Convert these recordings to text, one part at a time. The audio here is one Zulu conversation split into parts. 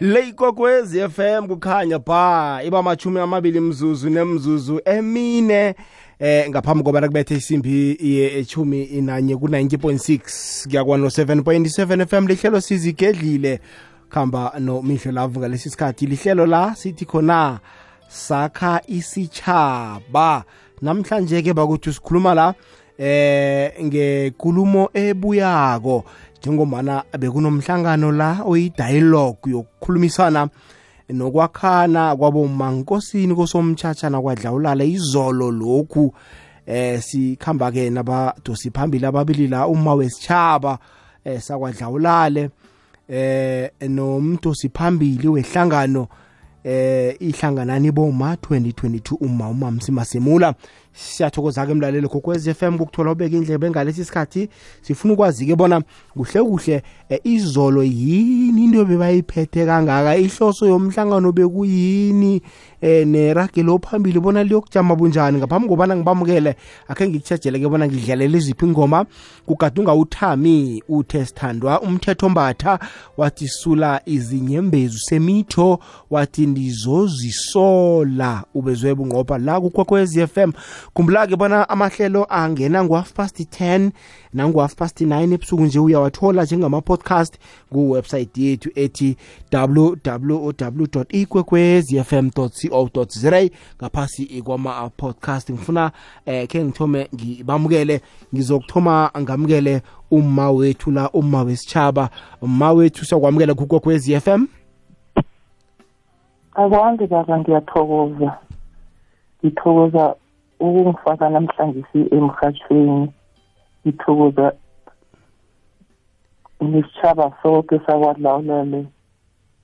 le ikokwezi FM kukhanya ba iba machumi amabili mzuzu nemzuzu emine eh ngaphambi kobana kubethe isimbi yechumi inanye ku-90.6 kuyakwa no-7.7 FM lihlelo sizigedlile khamba nomihle lavu ngalesi sikhathi. Lihlelo la sithi khona sakha isitshaba namhlanje-ke bakuthi sikhuluma la eh ngekulumo ebuyako njengomana bekunomhlangano la oyidialogue yokukhulumisana nokwakhana kwabomankosini kosomtchatshana kwadlawulala izolo lokhu. Eh sikhamba ke nabadosi phambili ababili la uma wesitshaba eh sakwadlawulale. Eh nomdosi phambili wehlangano eh ihlanganani boma 2022 uma umamsi masemula. Siyathokoza ke mlaleli kokwez FM ukuthola ubeka indlebe ngalesi sikhathi sifuna ukwazi ke bona kuhle kuhle eh, izolo yini into bebayiphethe kangaka? Ihloso yomhlangano bekuyini? Eh neragelo phambili bona liyokujama bunjani? Ngaphambi kobana ngibamukele akhe ngikuchejele ke bona ngidlalela iziphi ingoma. Kugadunga uthami uthe sithandwa umthetho mbatha wathi sula izinyembezu semitho wathi ndizozisola. Ubezwe bunqopha la kukhokwez FM khumbula-ke bona amahlelo angena ngu-half past 10 nangu-half past 9 ebusuku nje uyawathola njengama-podcast kuwebsite yethu ethi www ikwekwezi fm co za ngaphasi kwama-podcast. Ngifuna eh khe ngithome ngibamukele ngizokuthoma ngamukele umma wethu la umma wesitshaba umma wethu siyakwamukela kukwekwezi fm akwande baba ngiyathokoza. Ngithokoza ukungifaka namhlanje emhathweni ngithokoza nesitshaba sonke sakwadlawulale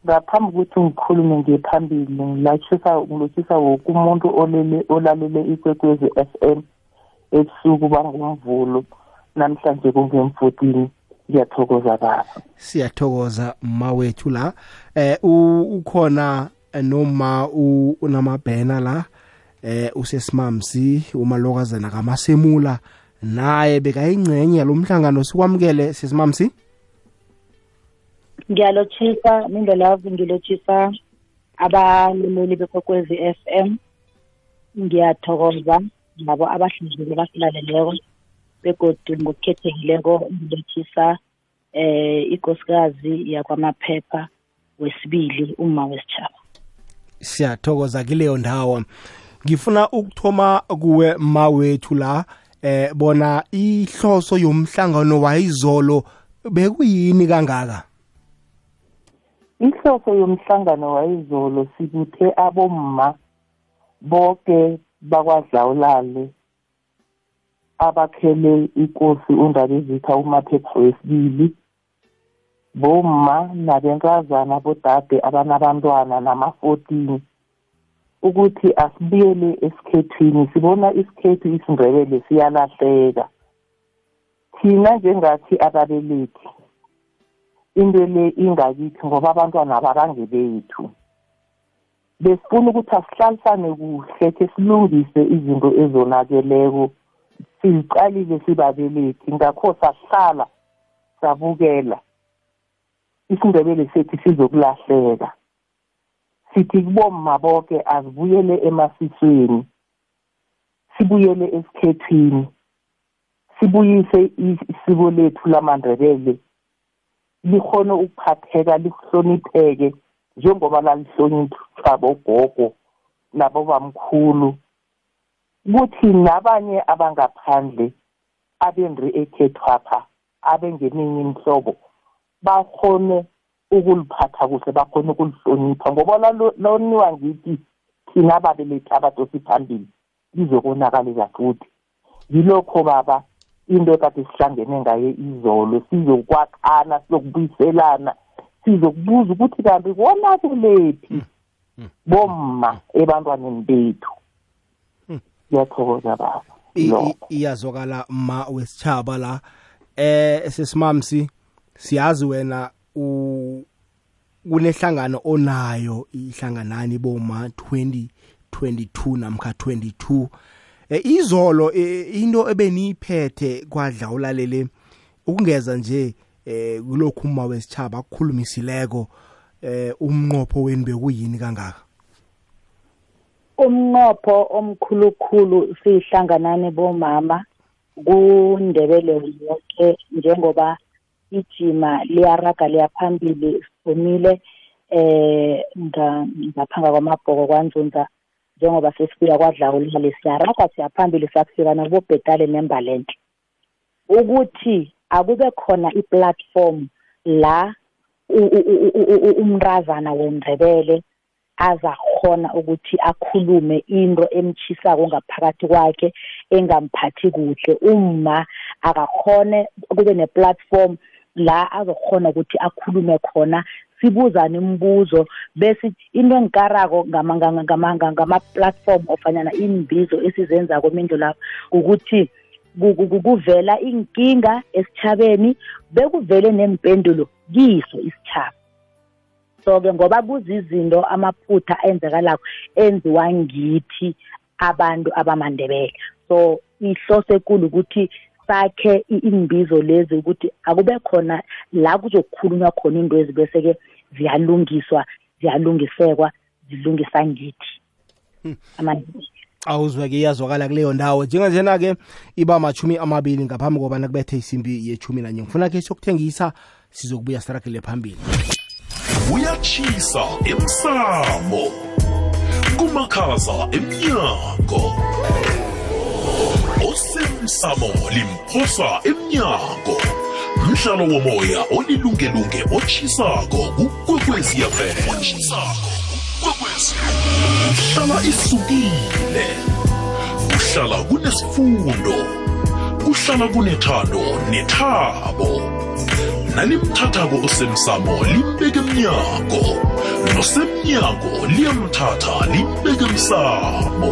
ngaphambi kokuthi ngikhulume ngiye phambili ngilotshisa ngilotshisa woke umuntu olele olalele ikwekwezi FM ebusuku bangumvulo. Namhlanje kungemfotini ngiyathokoza baba. Siyathokoza mma wethu la. Eh ukhona noma unamabhena la? Eh usesimamsi umalokazana kamasemula. Naye bekayingcenye yalomhlangano sikwamukele sesimamsi ngiyalotshisa mindlelavu ngilotshisa abalaleli bekwekwezi FM ngiyathokoza labo abahlinzeki basilaleleko begodu ngokukhethekileko ngilotshisa eh ikosikazi yakwamaphepha wesibili uma wesitshaba siyathokoza kileyo ndawo. Ngifuna ukuthoma kuwe ma wethu la eh bona ihloso yomhlangano wayizolo bekuyini kangaka? Inhloso yomhlangano wayizolo sikuthe abomma bonke bakwadlawulale abakhele inkosi undabezitha umaphepha wesibili bomma nabenkazana bodade abanabantwana nama-14 ukuthi asibuyele esikhethwini sibona isikhethu isindebele siyalahleka. Thina njengathi ababelethi into le ingakithi ngoba abantwana babange bethu besifuna ukuthi asihlalisane kuhle ke silungise izinto ezonakeleko siziqalile sibabelethi. Ngakho sahlala sabukela. Isindebele sethu sizokulahleka sithi kubomma bonke azibuyele emasisweni. Sibuyele esikhethwini. Sibuyise isiko lethu lamandebele. Likhone ukuphatheka lihlonipheke njengoba lalihlonitshwa bogogo nabobamkhulu. Kuthi nabanye abangaphandle abendri ekhethwapha abengeminye imhlobo bakhone ukuliphatha kuhle bakhona ukulihlonipha. Ngoba loniwa ngithi thina ababelethi abadosi phambili lizokonakalela futhi yilokho baba into ekade sihlangene ngayo izolo sizokwakhana sizokubuyiselana sizokubuza ukuthi kanti konakelephi bomma ebantwaneni bethu. Ngiyathokoza baba. Iyazwakala ma wesitshaba la. Eh sesimamsi siyazi wena kunehlangano onayo ihlanganani boma 2022 namkha 22 e, izolo e, into ebeniyiphethe kwadlawulalele ukungeza nje eh kulokhu uma wesitshaba akukhulumisileko eh umnqopho wenu bekuyini kangaka? Umnqopho omkhulukhulu sihlanganane bomama kundebele yonke njengoba ijima liyaraga liyaphambili siphumile eh ngaphanga kwamabhoko kwanzunza njengoba sesifika kwadlawulale siyaraga siyaphambili sakufika nakubobhetale nembalenhle ukuthi akube khona i-platform la umrazana wendrebele azakhona ukuthi akhulume into emchisako ngaphakathi kwakhe engamphathi kuhle. Uma akakhone kube ne-platform la azokhona ukuthi akhulume khona sibuzane imibuzo bese into engikarako ngama-platform ofanyana imbizo esizenzako imindlu lapho ukuthi kuvela inkinga esichabeni bekuvele nempendulo kiso isithaba so-ke ngoba kuzizinto amaphutha enzekalako enziwa ngithi abantu abamandebele. So ihlose ekulu ukuthi sakhe imbizo lezi ukuthi akube khona la kuzokukhulunywa khona into ezi bese-ke ziyalungiswa ziyalungisekwa zilungisa ngithi. Hmm. amandebele awuzwe-ke iyazwakala kuleyo ndawo. Njenganjena-ke iba machumi amabili ngaphambi kobana kubethe isimbi yechumi nanye. Ngifuna-ke sokuthengisa sizokubuya sirakele phambili. Uyachisa emsamo kumakhaza emnyango. Osemsamo limphosa emnyango. Mhlalo womoya olilungelunge otshisako kukwekweziyafm uhlala isukile. Uhlala kunesifundo. Kuhlala kunethando nethabo. Nalimthathako osemsamo limbeke emnyango nosemnyango liyamthatha limbeke emsamo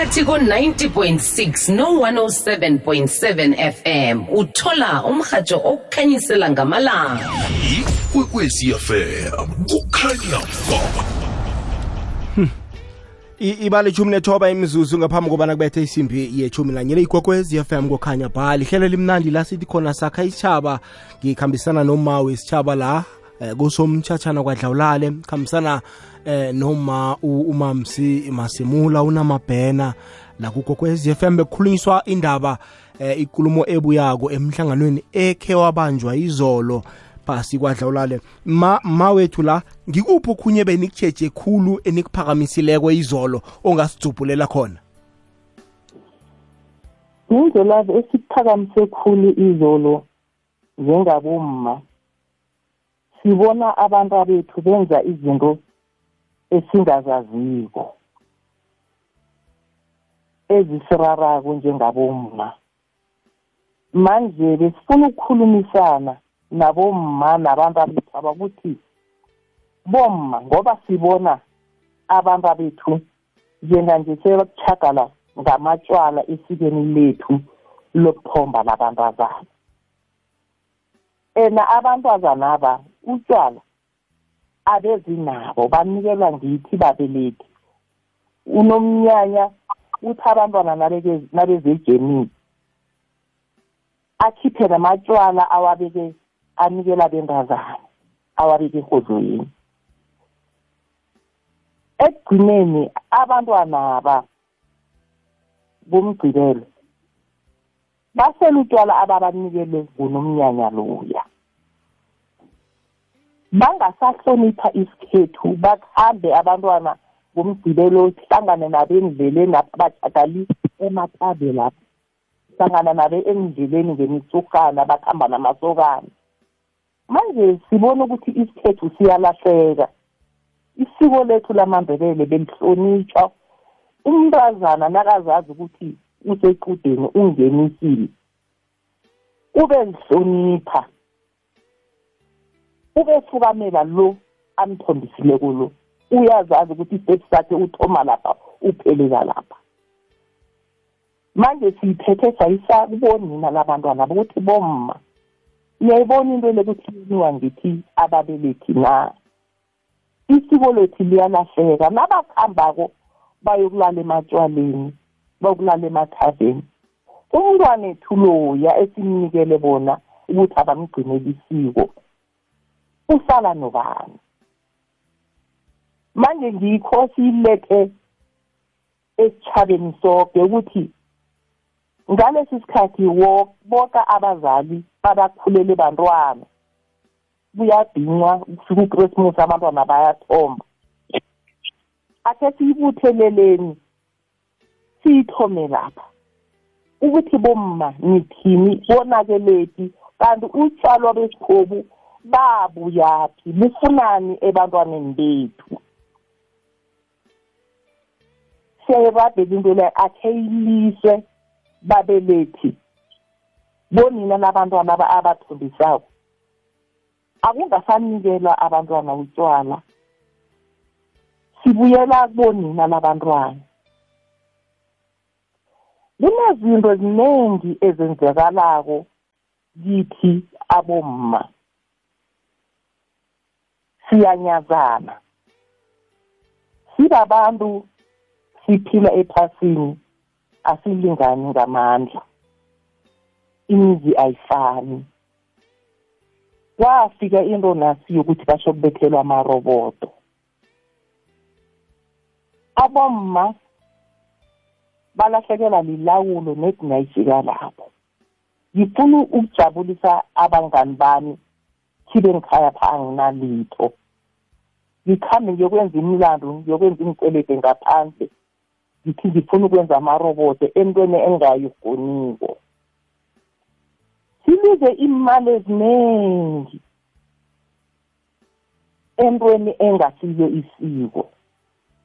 phakathi ko-90.6 no-107.7 fm uthola umrhatsho okukhanyisela ngamalanga. Ikwekwezi fm kukhanya ba ithumi nethoba imizuzu ngaphambi kobana kubethe isimbi yethumi nanye leyigogwezi fm kokhanya bhali ihlelo limnandi la sithi khona sakha isitshaba ngikhambisana nomawu isitshaba la kusomtshatshana kusomthatshana kwadlawulale. Khambisana eh, noma umamsi masimula unamabhena. La kugokwezi fm bekukhulunyiswa indaba eh, ikulumo ebuyako emhlanganweni ekhe wabanjwa izolo phasi kwadlawulale. Ma mawethu la ngikuphi okhunye benikutsheje khulu enikuphakamisileko izolo ongasidzubhulela khona? Indlela esikuphakamise khulu izolo njengabomma. Sibona abantu bethu benza izinto esingazaziko ezisirarako njengabomma. Manje besifuna ukukhulumisana nabomma nabantu bethu abakuthi bomma ngoba sibona abantu bethu njenganje sebakuchagala ngamatshwala esikeni lethu lokuthomba labantazana. Ena abantazana aba utshwala abezinabo banikelwa ngithi babelethi unomnyanya uthi abantwana nabezejemini akhiphe namatshwala awabeke anikela bentazana awabeke ehodlweni ekugcineni abantwana ba bomgcibelo basela utshwala ababanikele ngunomnyanya loya. Bangasahlonipha isikhethu bakuhambe abantwana ngomgcibelo hlangane nabo endleleni bajagali ematabe lapho. Hlangana nabo endleleni ngemitsurhana bakuhamba namasokana. Manje sibona ukuthi isikhethu siyalahleka. Isiko lethu lamandebele belihlonitshwa umntazana nakazazi ukuthi usequdeni ungenisile ube lihlonipha ube fukamela lo amthombisile lo uyazazi ukuthi istepu sakhe uthoma lapha uphelela lapha manje siyiphethe sayisa kubonina labantwana bokuthi bomma niyayibona into lekuthi yeniwa ngithi ababelethi na? Isiko lethu liyalahleka nabakuhambako bayokulala ematshwaleni bayokulala emathaveni. Umntwana ethu loya esimnikele bona ukuthi abamgcineli isiko usala nobani? Manje ngikho siyilethe esitshabeni sonke ukuthi ngalesi sikhathi boka abazali babakhulele bantwana. Kuyadinywa kufika uChristmas abantwana bayathomba. Akhe siyibutheleleni siyithome lapha. Ukuthi bomma nithini bonakeleti kanti utshalo besikhobu babuyaphi? Lufunani ebantwaneni bethu? Siyayirabhela into leyo akhe iliswe babelethi bonina nabantwana abathondisako akungasanikelwa abantwana utshwala sibuyela kubonina labantwana kunezinto eziningi ezenzekalako kithi abomma. Siyanyazana. Sibabantu siphila ephasini asilingani ngamandla. Imizi ayifani. Kwafika into nasi yokuthi basho kubethelwa amaroboto abomma balahlekelwa lilawulo nethi nayifika lapho. Ngifuna ukujabulisa abangani bami khibe ngikhaya pha anginalitho ngikhambe ngiyokwenza imilando ngiyokwenza imicelede ngaphandle. Ngithi ngifuna ukwenza amaroboto entweni engayigoniko. Siluze imali eziningi entweni engasiyo isiko.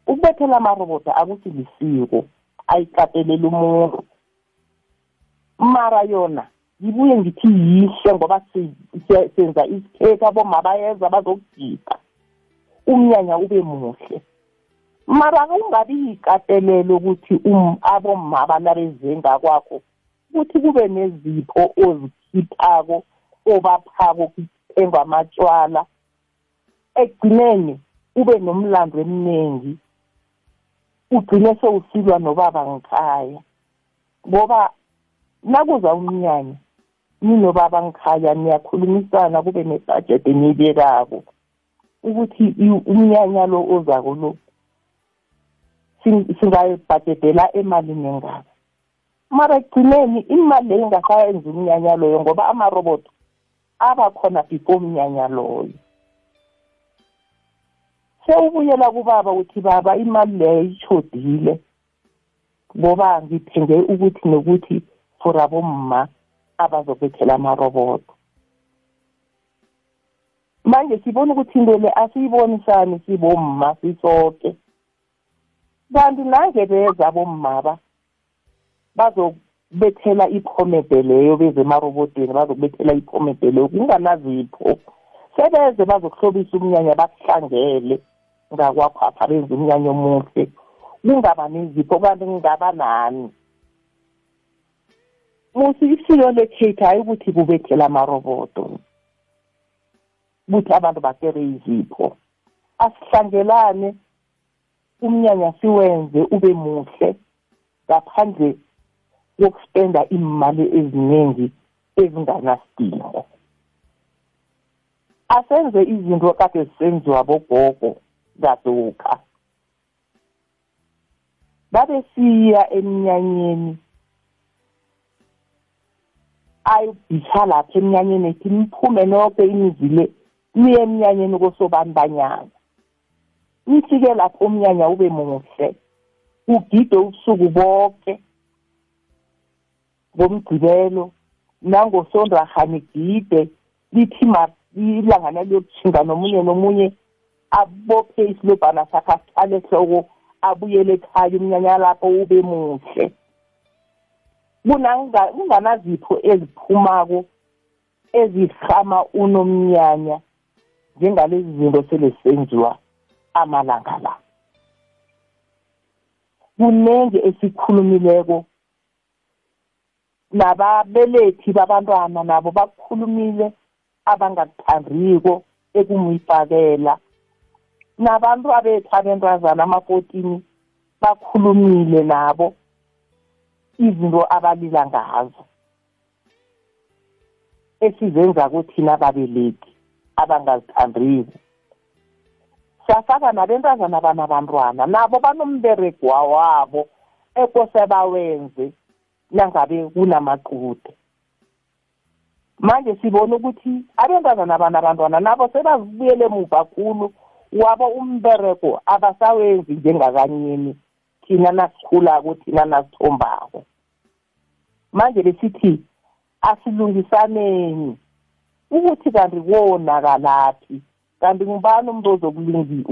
Ukubethela amaroboto akuthi lisiko ayikateleli umuntu. Mara yona ngibuye ngithi yihle ngoba senza isikhekhe aboma bayeza bazokugida. Umnyanya ube muhle. Mara kungabi yikatelelo ukuthi um abomma abalabezenga kwakho ukuthi kube nezipho ozikhiphako obaphako kuthengwa amatshwala ekugcineni ube nomlando eminingi ugcine sewusilwa nobaba ngikhaya ngoba nakuza umnyanya ninobaba ngikhaya niyakhulumisana kube nebhajethi eniyibekako. Ukuthi umnyanya lo ozako lo singayibhadedela emalini engako mara ekugcineni imali leyo ingasayenzi umnyanya loyo ngoba amaroboto aba khona before umnyanya loyo. Sewubuyela kubaba uthi baba imali leyo ishodile ngoba ngithenge ukuthi nokuthi for abomma abazobethela amaroboto manje sibona ukuthi into le asiyibonisani sibomma sisoke. Kanti nange beza bommaba bazokubethela iphomede leyo beze emarobotweni bazokubethela iphomede leyo kunganazipho sebeze bazokuhlobisa umnyanya bakuhlangele ngakwakhwapha benze umnyanya omuhle. Kungaba nezipho kanti ngingaba nani? Musi lekhethu hayi ukuthi kubethela amaroboto ukuthi abantu bakere izipho. Asihlangelane umnyanya siwenze ube muhle. Ngaphandle yokuspenda imali eziningi ezinganasidingo asenze izinto kade zisenziwa bogogo kaduka babe siya eminyanyeni ayobhisha lapha eminyanyeni ethi niphume nonke imizi le niye eminyanyeni kosobani banyana nifike lapho umnyanya ube muhle ugide ubusuku bonke ngomgcibelo nangosondraha nigide lithi ilangana liyokujhinga nomunye nomunye abophe isilobhana sakhe asithwale ehloko abuyele ekhaya umnyanya lapho ube muhle. Kunganazipho eziphumako ezihama unomnyanya njengalezi zinto sele senziwa amalanga la. Kunenge esikhulumileko nababelethi babantwana nabo bakukhulumile abangakuthandiko ekumuyifakela. Nabantu abethu abentazana ama-fourteen bakhulumile nabo. Izinto abalila ngazo. Esizenza kuthina babelethi abangazithandiko siyafaka nabentazana banabantwana nabo banomberego wabo ekose bawenze nangabe kunamaqude manje sibona ukuthi abentazana banabantwana nabo sebazibuyele emuva khulu wabo umberego abasawenzi njengakanyeni. Thina nasikhulako thina nasithombako. Manje besithi asilungisaneni ukuthi kanti konakalaphi kanti ngubani umuntu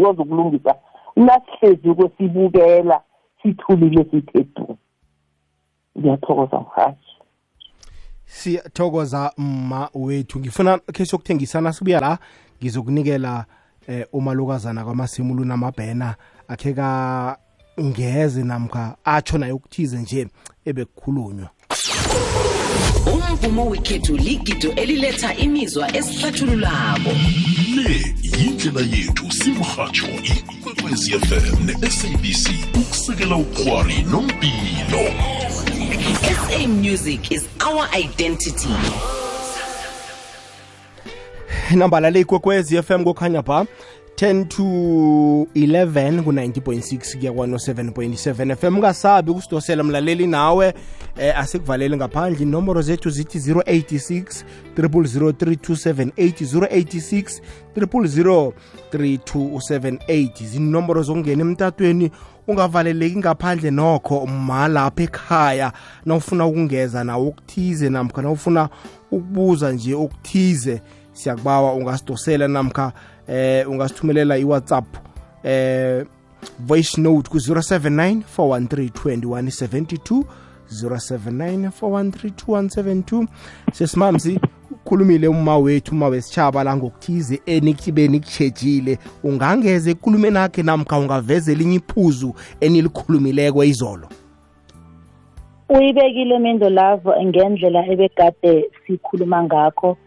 ozokulungisa? Nasihlezi kwesibukela sithulile sithe du. Ngiyathokoza mhashi siyathokoza mma wethu. Ngifuna khe siyokuthengisana sibuya la. Ngizokunikela eh, umalukazana kwamasimu namabhena akhe ngeze namkha atsho naye ukuthize nje ebekukhulunywa. Umvumo wekhethu ligido eliletha imizwa esihlathululako. Le yindlela yethu simhatsho ikwekwezi fm ne-sabc ukusekela ukhwari nompilo sa music is our identity. Nambala le ikwekwezi fm kokhanya ba 10 to 11 ku-90.6 kuya kwano-7.7 fm ungasabi ukusidosela mlaleli nawe eh, asikuvaleli ngaphandle. Inomboro zethu zithi 086 0003278 086 3278 zinomboro zokungena emtatweni ungavaleleki ngaphandle nokho malapha ekhaya. Nawufuna ukungeza nawo okuthize namkha nawufuna ukubuza nje okuthize siyakubawa ungasidosela namkha eh ungasithumelela iWhatsApp eh voice note ku 079 413 079 413 sesimamzi ukhulumile uma wethu uma wesitshaba la ngokuthize enikibe nikutshejile ungangeze ekulumeni akhe namkha ungaveza elinye iphuzu enilikhulumileko izolo uyibekile mendo lavo ngendlela ebegade sikhuluma ngakho.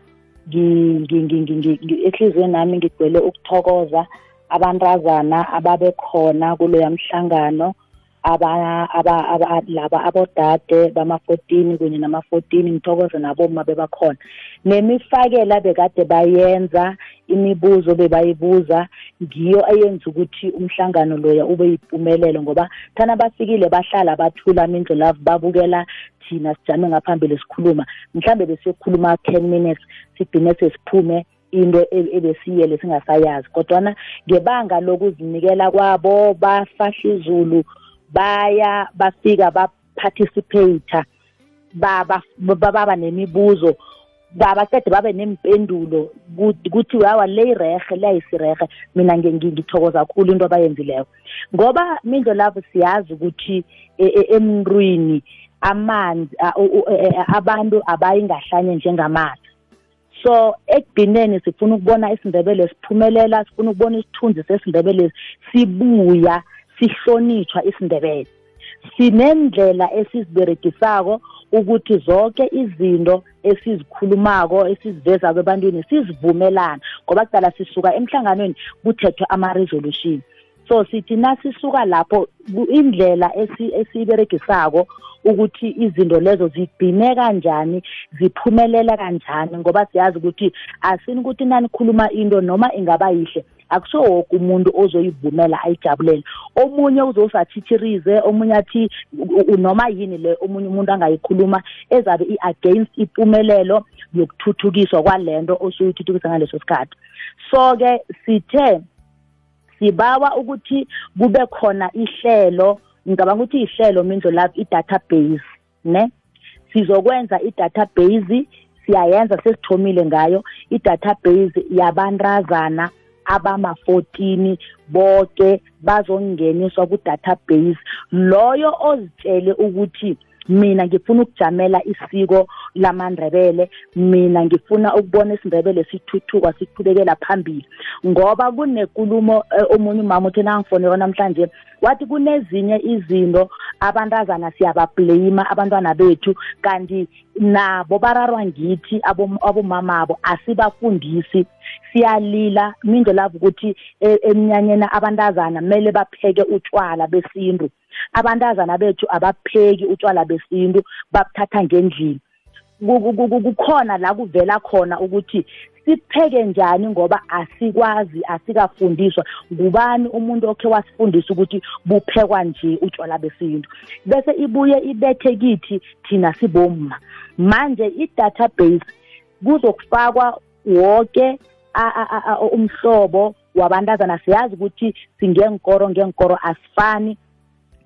Ehliziyweni nami ngigcwele ukuthokoza abantazana ababekhona kuloya mhlangano laba abodade bama-14 kunye nama-14 ngithokoze naboma bebakhona. Nemifakela bekade bayenza imibuzo bebayibuza ngiyo eyenza ukuthi umhlangano loya ube yimpumelelo ngoba thana bafikile bahlala bathula mindlulavu babukela thina sijame ngaphambili sikhuluma. Mhlambe besiyokhuluma 10 minutes sigcine sesiphume into ebesiyele singasayazi. Kodwana ngebanga lokuzinikela kwabo bafahla izulu baya bafika baparticipate baba baba nemibuzo. Babaqede babe nempendulo kuthi hawa le irehe leyayisirehe mina ngithokoza kakhulu into abayenzileyo ngoba mindo lapho siyazi ukuthi emntwini amanzi abantu abayingahlanye njengamanzi so ekugcineni sifuna ukubona isindebele siphumelela sifuna ukubona isithunzi sesindebele sibuya sihlonitshwa isindebele. Sinendlela esiziberegisako ukuthi zonke izinto esizikhulumako esizivezako ebantwini sizivumelana ngoba kudala sisuka emhlanganweni kuthethwe ama-resolution. So sithi nasisuka lapho indlela esiyiberegisako ukuthi izinto lezo zigcine kanjani ziphumelela kanjani ngoba siyazi ukuthi asini ukuthi nanikhuluma into noma ingaba yihle. Akuso woke umuntu ozoyivumela ayijabulele. Omunye uzosathithirize omunye athi noma yini le omunye umuntu angayikhuluma ezabe i-against impumelelo yokuthuthukiswa kwalento osuyithuthukisa ngaleso sikhathi. So-ke sithe sibawa ukuthi kube khona ihlelo ngicabanga ukuthi ihlelo mindlo lapho i-database ne? Sizokwenza i-database siyayenza sesithomile ngayo. I-database yabantazana abama-14 bonke bazongeniswa ku-database. Loyo ozitshele ukuthi mina ngifuna ukujamela isiko lamandrebele mina ngifuna ukubona isindebele sithuthuka siqhubekela phambili. Ngoba kunenkulumo omunye umama uthi nangifonela namhlanje wathi kunezinye izinto abantazana siyabablame abantwana bethu kanti nabo bararwa ngithi abomama abo asibafundisi. Siyalila mindo lapho ukuthi eminyanyeni abantazana kumele bapheke utshwala besintu. Abantazana bethu abapheki utshwala besintu babuthatha ngendlini. Ku- ku- ku- kukhona la kuvela khona ukuthi sipheke njani ngoba asikwazi asikafundiswa. Ngubani umuntu okhe wasifundisa ukuthi buphekwa nje utshwala besintu? Bese ibuye ibethe kithi thina sibomma. Manje i-database kuzokufakwa wonke a- a- a- a- umhlobo wabantazana. Siyazi ukuthi singenkoro ngenkoro asifani.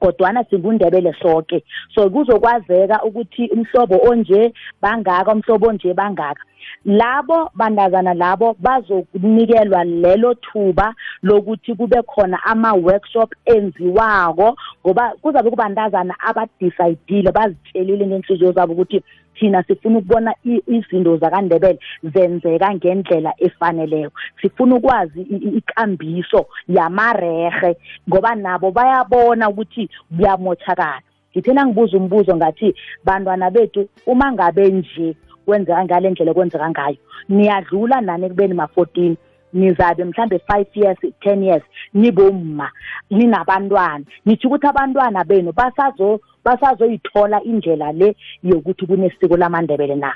Kodwana singundebele sonke so kuzokwazeka ukuthi umhlobo onje bangaka umhlobo onje bangaka. Labo bandazana labo bazokunikelwa lelo thuba lokuthi kube khona ama-workshop enziwako ngoba kuzabe kubandazana abadecide bazitshelile ngenhliziyo zabo ukuthi thina sifuna ukubona i- izinto zakandebele zenzeka ngendlela efaneleyo sifuna ukwazi i- i- ikambiso yamarehe ngoba nabo bayabona ukuthi kuyamothakala. Ngithena ngibuza umbuzo ngathi bantwana bethu uma ngabe nje kwenzeka ngale ndlela kwenzeka ngayo niyadlula nani ekubeni ma-fourteen? Nizabe mhlambe five years ten years nibomma ninabantwana. Nitsho ukuthi abantwana benu basazo basazoyithola indlela le yokuthi kunesiko lamandebele na.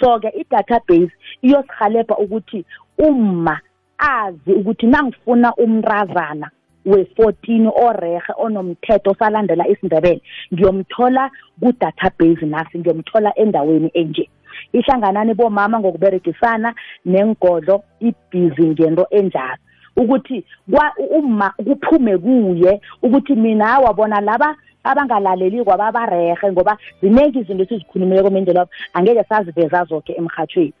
So-ke i-database iyosihalebha ukuthi umma azi ukuthi nangifuna umrazana we-14 orehe onomthetho osalandela isindebele ngiyomthola ku-database nasi ngiyomthola endaweni enje. Ihlanganani bomama ngokuberegisana nengodlo ibhizi ngento enjalo. Ukuthi kwa uma kuphume kuye ukuthi mina wabona laba abangalaleli kwababarehe ngoba ziningi izinto esizikhulumileko mendlela angeke saziveza zonke emhathweni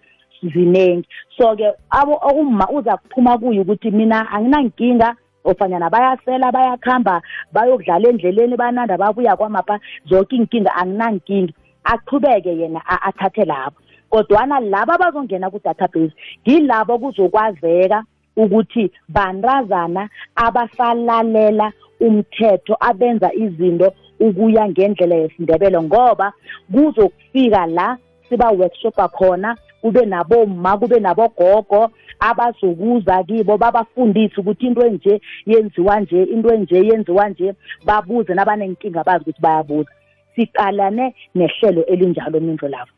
ziningi so-ke abo uma uza kuphuma kuye ukuthi mina anginankinga ofanyana bayasela bayakhamba bayokudlala endleleni bananda babuya kwamapha zonke iy'nkinga anginankinga. Aqhubeke yena a- athathe labo. Kodwana laba abazongena ku-database ngilabo kuzokwazeka ukuthi bantazana abasalalela umthetho abenza izinto ukuya ngendlela yesindebele ngoba kuzokufika la siba workshopa khona kube naboma kube nabogogo abazokuza kibo babafundise ukuthi into enje yenziwa nje into enje yenziwa nje babuze nabanenkinga bazi ukuthi bayabuza. Siqalane nehlelo elinjalo mindlo lavo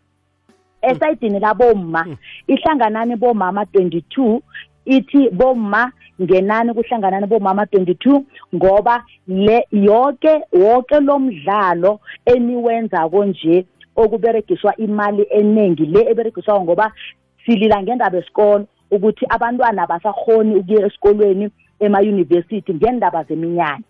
esayidini labomma ihlanganani bomama 22 ithi bomma ngenani kuhlanganani bomama 22 ngoba le yonke wonke lo mdlalo eniwenzako nje okuberegiswa imali eningi le eberegiswayo ngoba silila ngendaba esikolo ukuthi abantwana basakhoni ukuya esikolweni emayunivesithi ngendaba zeminyanya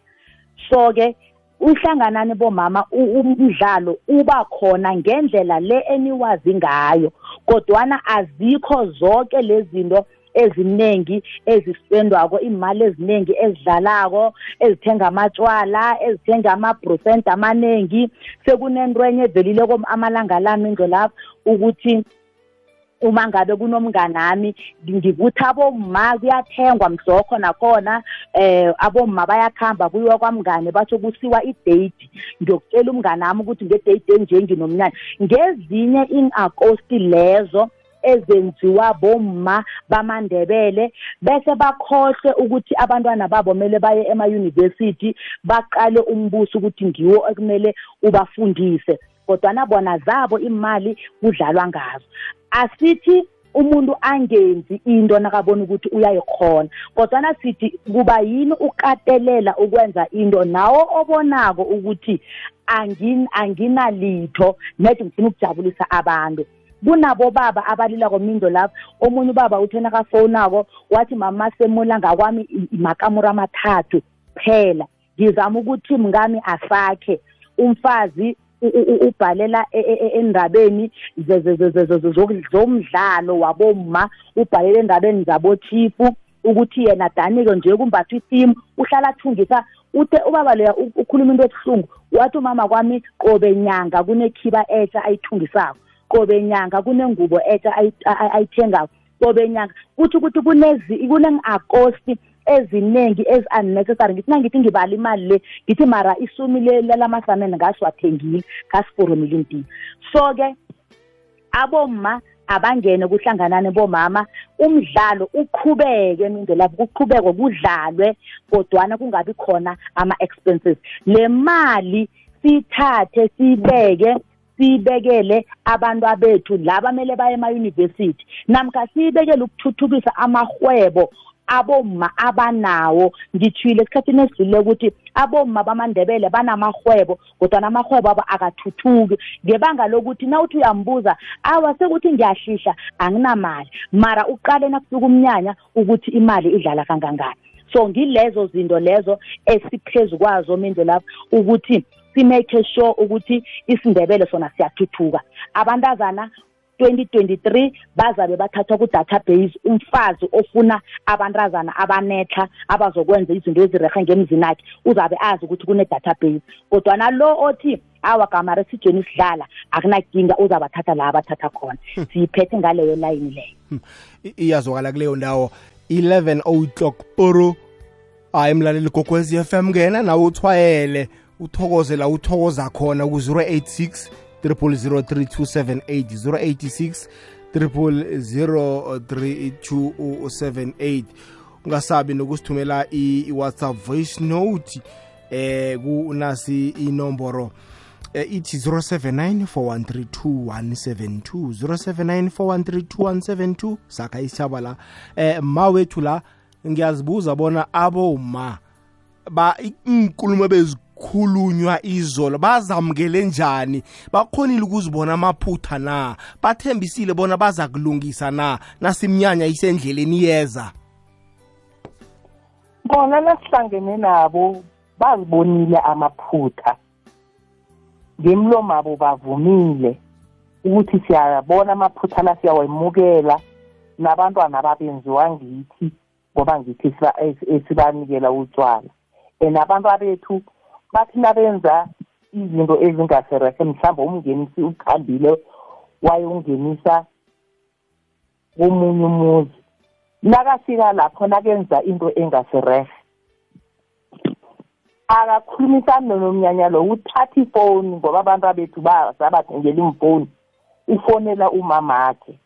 so-ke uhlanganani bomama umdlalo uba khona ngendlela le eniwazi ngayo kodwana azikho zonke lezi zinto eziningi ezispendwako imali eziningi ezidlalako ezithenga amatshwala ezithenga ama-brocent amaningi sekunento enye evelileko amalanga lami indlo lapho ukuthi uma ngabe kunomnganami ngikuthi abomma kuyathengwa mhlokho nakhona eh abomma bayakhamba kuyiwa kwamngane batsho kusiwa idate. Ngiyokutshela umnganami ukuthi ngedate enje nginomnyanya ngezinye in-agosti lezo ezenziwa bomma bamandebele bese bakhohle ukuthi abantwana babo kumele baye emayunivesithi baqale umbuso ukuthi ngiwo ekumele ubafundise. Kodwana bona zabo imali kudlalwa ngazo. Asithi umuntu angenzi into nakabona ukuthi uyayikhona kodwana sithi kuba yini ukatelela ukwenza into nawo obonako ukuthi angin- anginalitho nedi ngifuna ukujabulisa abantu. Kunabo baba abalila komindo lapho omunye ubaba uthe nakafowunako wathi mama semula ngakwami i- makamura amathathu phela ngizama ukuthi mngami asakhe umfazi ubhalela e- e- e- endabeni ze- ze- ze- ze- ze- ze- zok- zomdlalo wabomma ubhalela endabeni zabochifu ukuthi yena danike nje kumbathwa itimu uhlala athungisa uthe ubaba leya u- ukhuluma into ebuhlungu wathi umama kwami qobe nyanga kunekhiba etsha ayithungisako qobe nyanga kunengubo etsha ayi- ayi- ayithengako qobe nyanga kutho ukuthi kunezi kuneng-agosti eziningi ezi-unnecessary. Ngithi nangithi ngibala imali le ngithi mara isumi lamasamene ngasiwathengile ngasiforomile intini so-ke abomma abangene kuhlanganane bomama umdlalo uqhubeke emindeni kuqhubekwe kudlalwe kodwana kungabi khona ama-expenses. Le mali siyithathe siyibeke siyibekele abantu abethu laba kumele baye emayunivesithi namkha siyibekele ukuthuthukisa amahwebo abomma abanawo. Ngithile esikhathini esidlulile ukuthi abomma bamandebele banamahwebo kodwa namahwebo abo akathuthuki. Ngebanga lokuthi nawuthi uyambuza awa sekuthi ngiyahlihla anginamali. Mara uqale nakusuka umnyanya ukuthi imali idlala kangangani. So ngilezo zinto lezo esiphezu kwazo minde lapho ukuthi simake sure ukuthi isindebele sona siyathuthuka. Abantazana 2023 bazabe bathathwa ku-database umfazi ofuna abantazana abanetha abazokwenza izinto ezirehe ngemzini akhe uzabe azi ukuthi kune-database. Kodwana lo othi awa gamare sijeni sidlala akunakinga uzabathatha la abathatha khona. Siyiphethe ngaleyo layini leyo. I- iyazwakala kuleyo ndawo. 11 o'clock poro hayi mlaleli gokwez f m ngena nawe uthwayele uthokoze la uthokoza khona ku-086 0003278 086 ungasabi nokusithumela i-whatsapp voice note eh kunasi inomboro eh, ithi 079 4132172 079 4132172 sakha isitshaba la. Eh ma wethu la ngiyazibuza bona aboma ba inkulumo bezikhulunywa izolo bazamukele njani? Bakhonile ukuzibona amaphutha na? Bathembisile bona baza kulungisa na? Nasimnyanya isendleleni yeza. Bona nasihlangene nabo bazibonile amaphutha. Ngemlomo abo bavumile ukuthi siyabona amaphutha la siyawemukela nabantwana babenziwa ngithi ngoba ngithi siba- es- esibanikela utshwala and abantu abethu bathi nabenza izinto ezingaserehe mhlawumbe umngenisi ukhambile wayongenisa komunye umuzi. Nakafika lapho nakenza into engasirehe akakhulumisani nonomnyanya lo uthatha ifoni ngoba abantu abethu sabathengela imfoni ufonela umamakhe.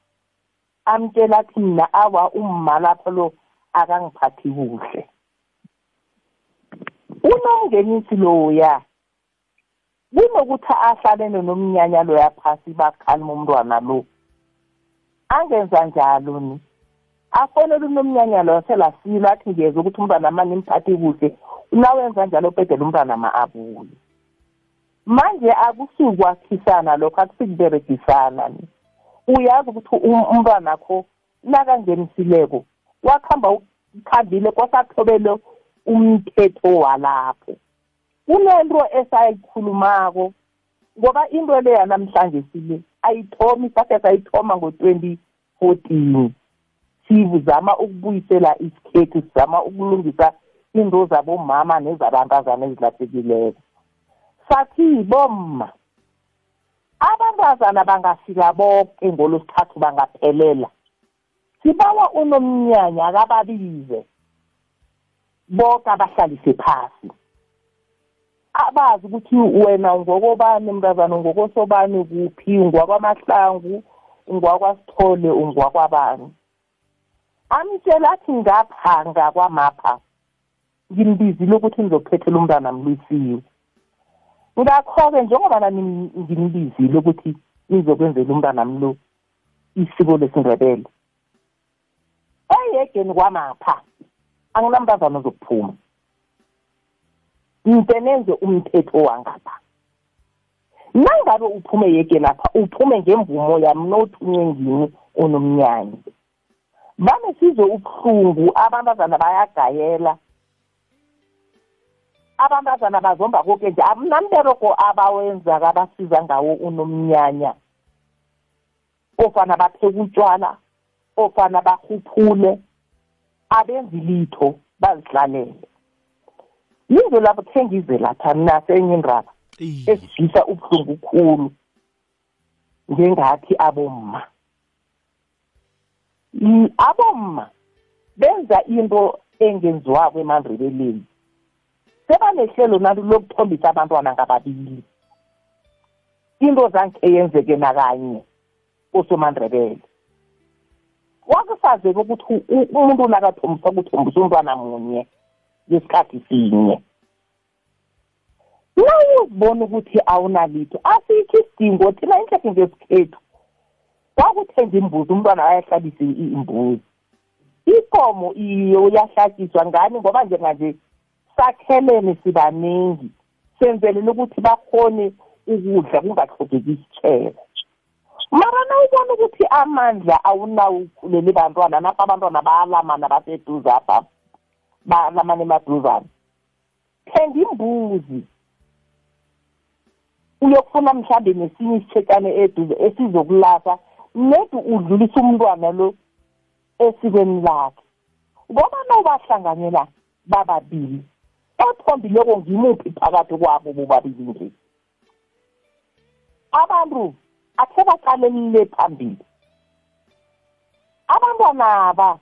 Amtshela athi mina awa umma lapho lo akangiphathi kuhle. Unomngenisi loya kunokuthi ahlalene nomnyanya loya phasi bakhalima umntwana lo angenza njalo ni? Afonele unomnyanya loyo selasilo athi ngeze ukuthi umntwana ma nimphathi kuhle nawenza njalo ubhedela umntwana ma abuye. Manje akusikwakhisana lokho akusikuberegisana ni? Uyazi ukuthi um- umntwanakho nakangenisileko wakuhamba ukhambile kwasathobele umthetho walapho. Kunento esayikhulumako ngoba into le yanamhlanje sile ayithomi sakhe sayithoma ngo-twenty fourteen. Sizama ukubuyisela isikhethu sizama ukulungisa into zabomama nezabantazana ezilahlekileko. Sathi bomma abantazana bangafika bonke ngolosithathu bangaphelela. Sibawa unomnyanya akababize bonke abahlalise phasi. Abazi ukuthi wena ungokobani mntazana ungokosobani kuphi ungwakwamahlangu ungwakwasithole ungwakwabani amtshela athi ngapha ngakwamapha ngimbizile ukuthi nizokuphethela umntwana mlwisiwe. Ngakho-ke njengoba nani ngimbizile ukuthi nizokwenzela umntwana mlo isiko lesindebele eyegeni kwamapha anginamntazana ozokuphuma nte nenze umthetho wangapha. Nangabe uphume yeke lapha uphume ngemvumo yami nothunywe ngini onomnyanya. Vane sizwe ubuhlungu abantazana bayagayela. Abantazana bazomba koke nje amnambereko abawenza kabasiza ngawo unomnyanya. Ofana bapheka utshwala ofana bahuphule abenzi litho bazihlalele. Yizo lapho khe ngize lapha nasenye indaba Iye. esizwisa ubuhlungu khulu njengathi abomma. Mm, abomma benza into engenziwako emandrebeleni sebanehlelo nalo lokuthombisa abantwana ngababili. Into zangikhe yenzeke nakanye osomandrebele wakusazeka ukuthi umuntu nakathombisa kuthombisa umntwana munye ngesikhathi sinye. Nawuzibona ukuthi awunalitho asikho isidingo thina inhlekhe ngesikhethu wakuthenga imbuzi umntwana ayahlalise imbuzi. Ikomo iyo uyahlatshiswa ngani? Ngoba njenganje sakhelene sibaningi senzelela ukuthi bakhone ukudla kungahlogeki isitshebo mara nawubona ukuthi amandla awunawo ukhulele bantwana napha abantwana bayalamana baseduze apha balamana emaduzane. Thenga imbuzi. Uyokufuna mhlambe nesinye isitshekane eduze esizokulapha nedi udlulisa umntwana lo esikweni lakhe. Ngoba nawubahlanganyela bababili othombileko ngimuphi phakathi kwabo bobabili nje. Abantu akhe baqalelile phambili abantwanaba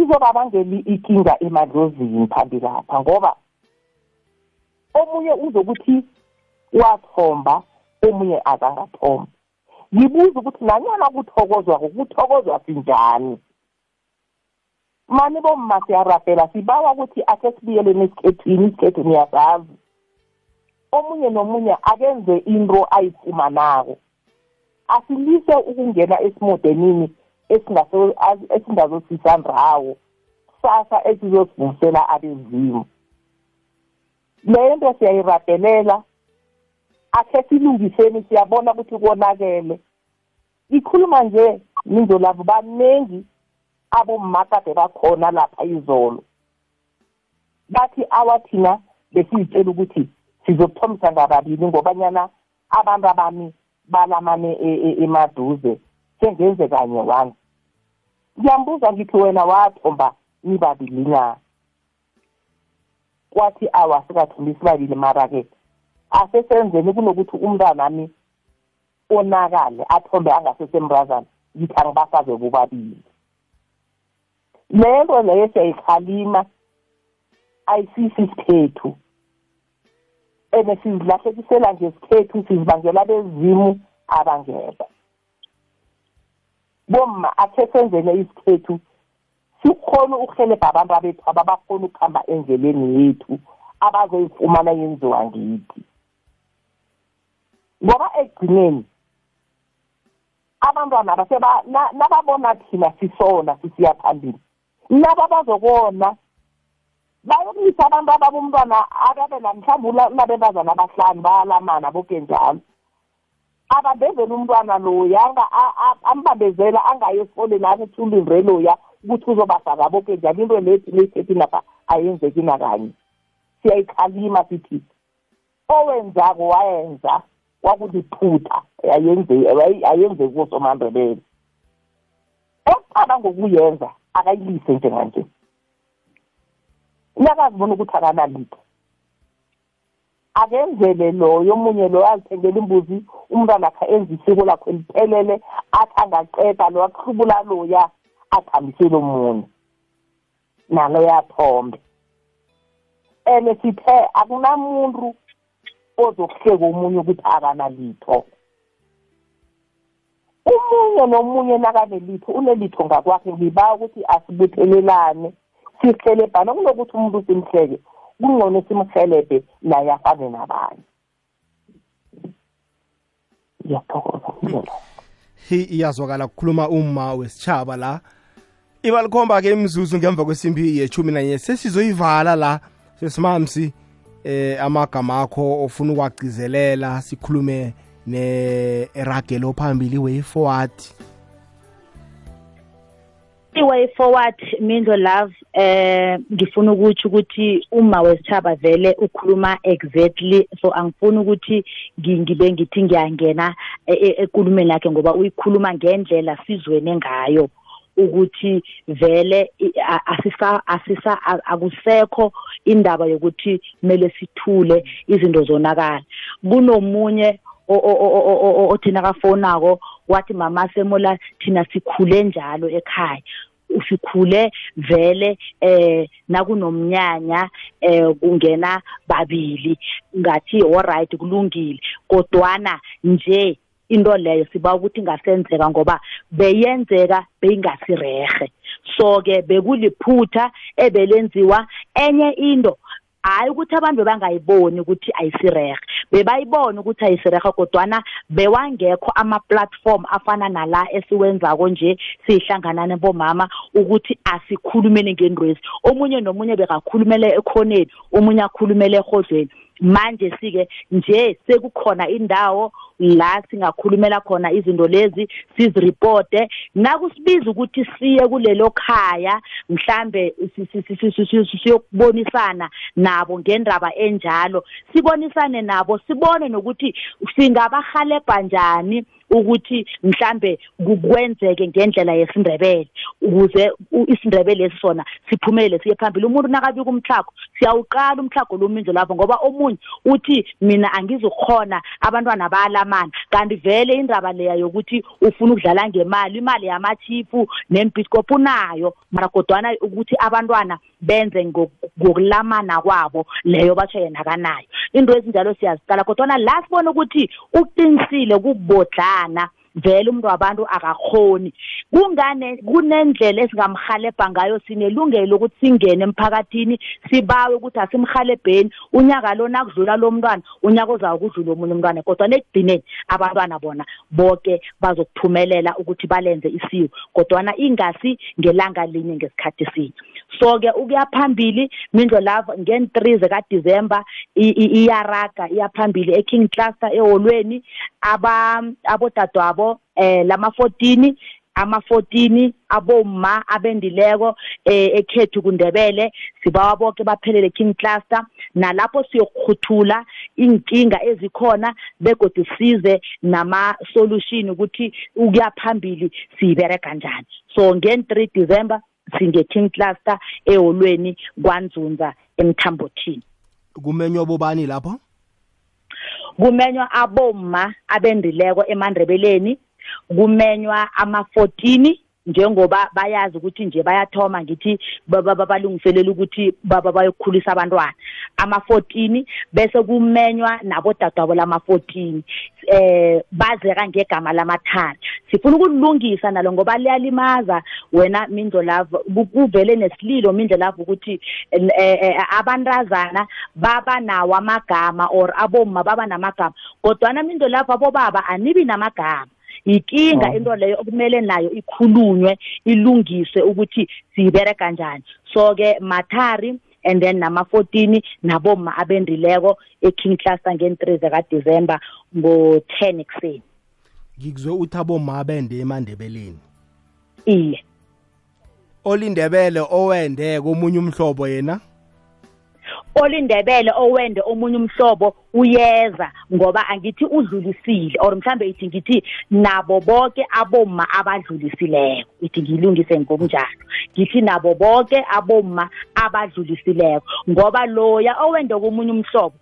izobabangeli ikinga emadlozini phambili apha ngoba omunye uzokuthi wathomba omunye azangathomba ngibuza ukuthi nanyana kuthokozwako kuthokozwa sinjani? Mani bomma siyarafela sibawa ukuthi akhe sibuyeleni esikhethwini isikhethu niyazazi omunye nomunye akenze into ayifumanako. Asilise ukungena esimodenini esingazosisa ndawo kusasa esizosivusela abezimu. Leyo nto siyayiradelela akhe silungiseni siyabona ukuthi konakele. Ikhuluma nje nindolabo baningi abomakade bakhona lapha izolo bathi awathina besiyitshela ukuthi sizokuthomisa ngababili ngobanyana abantu abami balamane emaduze. Sengenze kanye wani ngiyambuza ngithi wena wathomba nibabili na? Kwathi awa sikathombi sibabili mara-ke asesenzeni kunokuthi umntwanami onakale athombe angasesemrazana ngithi angibasaze bobabili. Lento leyo siyayikhalima ayisisi isikhethu ene sizilahlekisela ngesikhethu sizibangela bezimu abangekho bomma akhe senzele isikhethu sikhona ukuhelebha abantu abethu ababakhona ukuhamba endleleni yethu abazoyifumana yenziwa ngithi ngoba ekugcineni abantwana nababona thina sisona sisiya phambili. Nabo bazokona bayokulisa abantu ababomntwana ababela mhlawumbe unabentazana abahlanu bayalamana boke njalo. Abambezela umntwana loya ambambezela angayi esikoleni akuthi ulindre loya ukuthi uzobasaka boke njalo. Into lethi leyithethi napha ayenzeki nakanye. Siyayikhalima sithi owenzako wayenza wakuliphutha ayenzeki kosomandebele okuqala ngokuyenza akayilise njenganje uyakazibona ukuthi akanalitho akenzele loyo omunye loyo azithengela imbuzi umntwana akhe enza isiko lakho liphelele athi angaqeda lo aqhubula loya athambisele omunye. Naloyo athombe and sithe akunamuntu ozokuhleka omunye ukuthi akanalitho. Umunye nomunye nakanelitho unelitho ngakwakhe ngiba ukuthi asibuthelelane. Sihelebhane kunokuthi umuntu simhleke kungcono simhelebhe naye afane nabanye. Ngiyathokoza indlela hi iyazwakala kukhuluma uma wesitshaba la. Ibalikhomba ke imzuzu ngemva kwesimbi yechumi nanye sesizoyivala la sesimamsi eh amagama akho ofuna ukwagcizelela sikhulume ne eragelo phambili way forward i-way forward mindo love. Eh ngifuna ukuthi ukuthi uma wesithaba vele ukhuluma exactly so angifuni ukuthi ngibe ngithi ngiyangena ekulumeni yakhe ngoba uyikhuluma ngendlela sizwene ngayo ukuthi vele asisa asisa akusekho indaba yokuthi kumele sithule izinto zonakala kunomunye othina kafonako wathi mama semola thina sikhule njalo ekhaya. Usikhule vele eh nakunomnyanya eh kungena babili. Ngathi alright kulungile. Kodwana nje into leyo siba ukuthi ingasenzeka ngoba beyenzeka beyingasirehe so ke bekuliphutha ebelenziwa enye into. Hayi ukuthi abantu bebangayiboni ukuthi ayisirehe bebayibona ukuthi ayisirehe kodwana bewangekho ama-platform afana nala esiwenzako nje siyihlanganane bomama ukuthi asikhulumeni ngendwezi. Omunye nomunye bekakhulumele ekhoneni omunye akhulumele ehodlweni manje sike nje sekukhona indawo la singakhulumela khona izinto lezi siziripote nakusibiza ukuthi siye kulelo khaya mhlambe siyokubonisana nabo ngendaba enjalo. Sibonisane nabo sibone nokuthi singabahalebha njani. Ukuthi mhlambe kwenzeke ngendlela yesindebele ukuze isindebele lesona siphumelele siye phambili. Umuntu nakabika umtlhago siyawuqala umtlhago lominzo lapho ngoba omunye uthi mina angizukhona abantwana bayalamana. Kanti vele indaba leya yokuthi ufuna ukudlala ngemali imali yamachifu nembitcop unayo mara kodwana ukuthi abantwana benze ngokulamana kwabo leyo batsho yena kanayo into ezinjalo siyaziqala kodwana la sibona ukuthi uqinisile sana vele umuntu wabantu akakhoni kungane kunendlela esingamhalebha ngayo sinelungelo lokuthi singene emphakathini sibawe ukuthi asimhalebheni unyaka lo nakudlula lo mntwana unyaka ozayo kudlula omunye umntwana kodwa nekugcineni abantwana bona bonke bazokuphumelela ukuthi balenze isiko kodwana ingasi ngelanga linye ngesikhathi sinye. So-ke ukuya phambili mindlo lava ngen-three zikadisemba iyaraga iyaphambili e-king cluster eholweni abodadwabo eh lama-14 ama-14 aboma abendileko eh ekhethu kundebele sibawa bonke baphelele king cluster. Nalapho siyokukhuthula inkinga ezikhona begodwa size nama solution ukuthi ukuya phambili siyibereka kanjani so ngen-3 December singe-king cluster eholweni kwanzunza emthambothini. Kumenywa bobani lapho? Kumenywa aboma abendileko emandrebeleni kumenywa ama-14 njengoba bayazi ukuthi nje bayathoma ngithi balungiselela ukuthi bayokukhulisa abantwana. Ama-14 bese kumenywa nabodadwabo lama-14 eh bazeka ngegama lamathari sifuna ukulungisa nalo ngoba liyalimaza wena mindlo lava kuvele nesililo mindlo lava ukuthi abantazana baba nawo amagama or abomma baba namagama. Kodwana mindlo lava bobaba anibi namagama. Yinkinga into leyo okumele nayo ikhulunywe ilungiswe ukuthi siyibere kanjani so ke mathari and then nama-14 naboma abendileko e-king cluster ngen-3 zakadisemba ngo-10 ekuseni. Ngikuzwe uthi aboma bende emandebeleni. Iye. Olindebele owende komunye umhlobo yena? Olindebele owende omunye umhlobo uyeza ngoba angithi udlulisile or mhlambe ithi ngithi nabo bonke aboma abadlulisileko. Ithi ngilungise ngokunjalo. Ngithi nabo bonke aboma abadlulisileko ngoba loya owende komunye umhlobo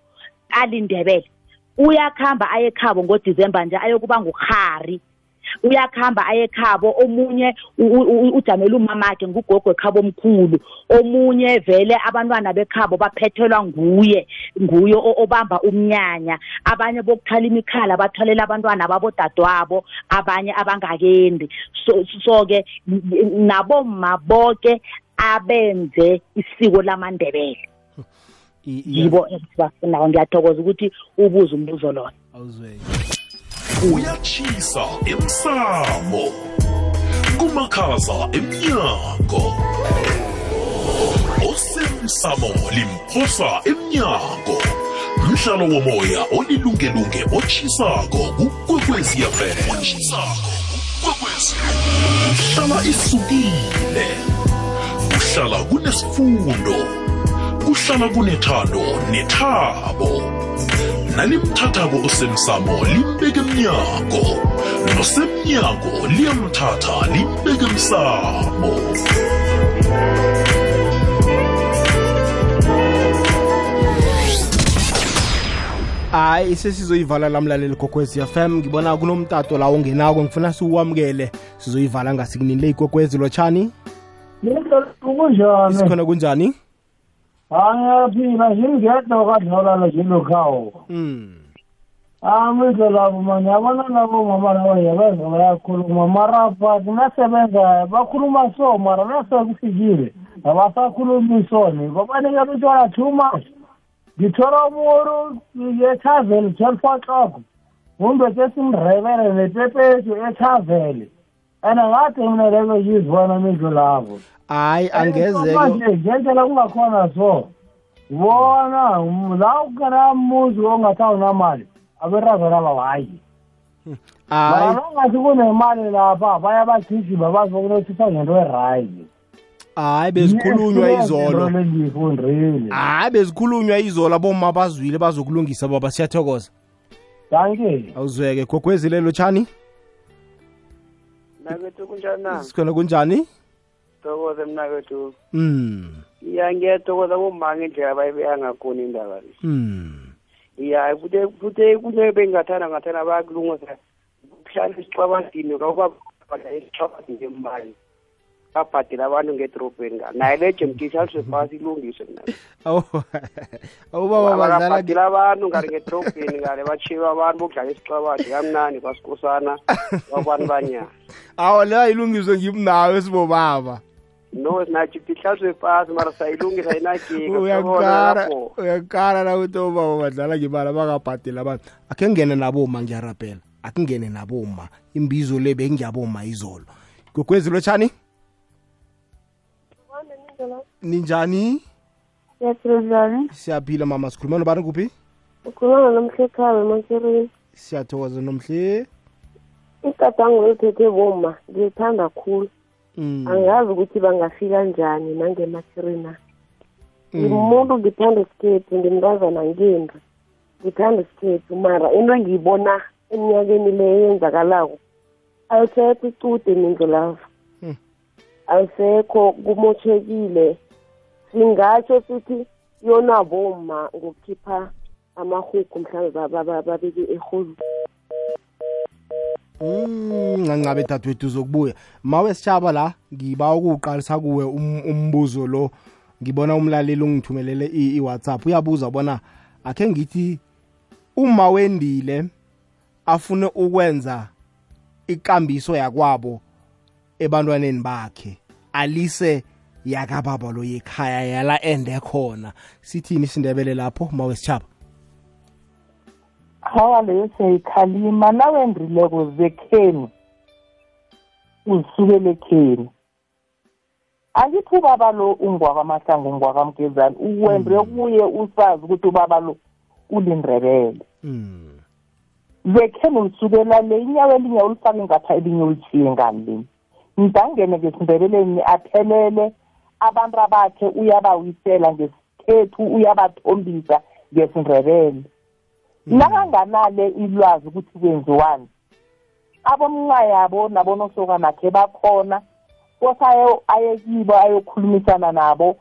alindebele uyakhamba ayekhabo ngodisemba nje ayokuba nguhari uyakhamba ayekhabo omunye ujamela umamakhe ngugogo ekhabo omkhulu omunye vele abantwana bekhabo baphethelwa nguye nguye obamba umnyanya abanye bokuthala imikhala bathalela abantwana babodadwabo abanye abangakendi. So so ke naboma bonke abenze isiko lamandebele. Yibo esibafunayo ngiyathokoza ukuthi ubuze umbuzo lona awuzweki. Uyachisa emsamo kumakhaza emnyango. Osemsamo limphosa emnyango. Umhlalo womoya olilungelunge otshisako kukwekweziyafm uhlala isukile. Uhlala kunesifundo kuhlala kunethando nethabo. Nalimthathako osemsamo limbeke emnyango nosemnyango liyamthatha limbeke emsamo hayi sesizoyivala lamlaleli gogwezi fm ngibona kunomtato la ongenako ngifuna siwamukele. Sizoyivala ngasikunile igogwezi lotshani? Kunjani? Isikhona kunjani angiyaphila ngingedwa kadlolala njilokhawo mm amehlo labo mani yabona nabo mama labo yabenza bayakhuluma. Mara but nasebenza bakhuluma so mara nasekufikile abasakhulumi soni babanikela utshwala too much ngithola umuntu ethaveli tshelifoxoko umuntu esesimrebele nepepethu ethaveli and ngathi mina lelo yizibona amehlo labo. Hayi angeze manje ngendlela kungakhona so. Bona la ukana muzi ongathawunamali aberaza laba hayi. Hayi. Mara nangathi kunemali lapha baya bagijima bazokunothisa ngento erayi hayi bezikhulunywa izolo. lengiyifundile hayi bezikhulunywa izolo aboma bazwile bazokulungisa baba siyathokoza. Danke. Awuzweke gogwezilelo tshani mnakwethu kunjani na? Sikhona kunjani? Thokoze mnakwethu mm ya ngiyathokoza bomma ngendlela bayibeka ngakhona indaba le. Mm ya futhi futhi kunye bengingathanda ngathanda bayakulungisa. Kuhlala esicwabadini kababhadla esicwabadini ngemali babhadela abantu ngedorobheni nga naye le jemtisa alisefasi ilungiswe mna awu awubaba badlala babhadela abantu ngale ngedorobheni ngale batshiwa abantu bokudlala esicwabadi kamnani kwasikosana kwabantu banyana. Awu leyo ilungiswe ngimnawe sibobaba no sinathi tihlaliswe fasi mara sayilungisa inakika uyakara uyakara na ukuthi obaba badlala ngemali abakabhadela abantu. Akhe ngene naboma ngiyarapela akhe ngene naboma imbizo le bengiyaboma izolo. Gogwezilo tshani ninjani Siyaphilazane. siyaphila mama sikhuluma nobani kuphi Ukhuluma nomhlekhaba eMakirini. siyathokoza nomhle Igadango elithethe bomma ngilithanda khulu. Mm, Angazi ukuthi bangafika njani nangemakirini. mm. Ngimuntu ngithanda isikhethu, ngimntazana ngembi. Ngithanda isikhethu mara into engiyibona eminyakeni le eyenzakalako ayisekho icude mindlulavu. Hmm. Ayisekho kumotshekile. Singatsho sithi yona bomma ngokukhipha amahugu mhlawumbe ba- ba- ba- babeke erholweni. Mm, ncancabe dadewethu zokubuya mawe sitshaba la ngiba ukuwuqalisa kuwe um- umbuzo lo ngibona umlaleli ungithumelele i- i-whatsapp uyabuza bona akhe ngithi uma wendile afune ukwenza ikambiso yakwabo ebantwaneni bakhe. Alise yakababa lo yekhaya yala ende khona. Sithini isindebele lapho mawe sitshaba hawa leyo siyayikhalima nawendrileko zekheni uzisukele ekheni angithi ubaba lo ungwakamahlangu ungwakamgezana uwendre kuye usazi ukuthi ubaba lo ulindrebele mm. zekheni ulisukela le inyawo elinye ulifake ngapha elinye ulithiye ngale. Ngidangene ngesindebeleni athelele abantu abakhe uyabawisela ngesikhethu uyabathombisa ngesindebele. Nakanganale ilwazi ukuthi kwenziwani abomncayabo nabonosoka nakhe bakhona kose aye- kibo ayokhulumisana nabo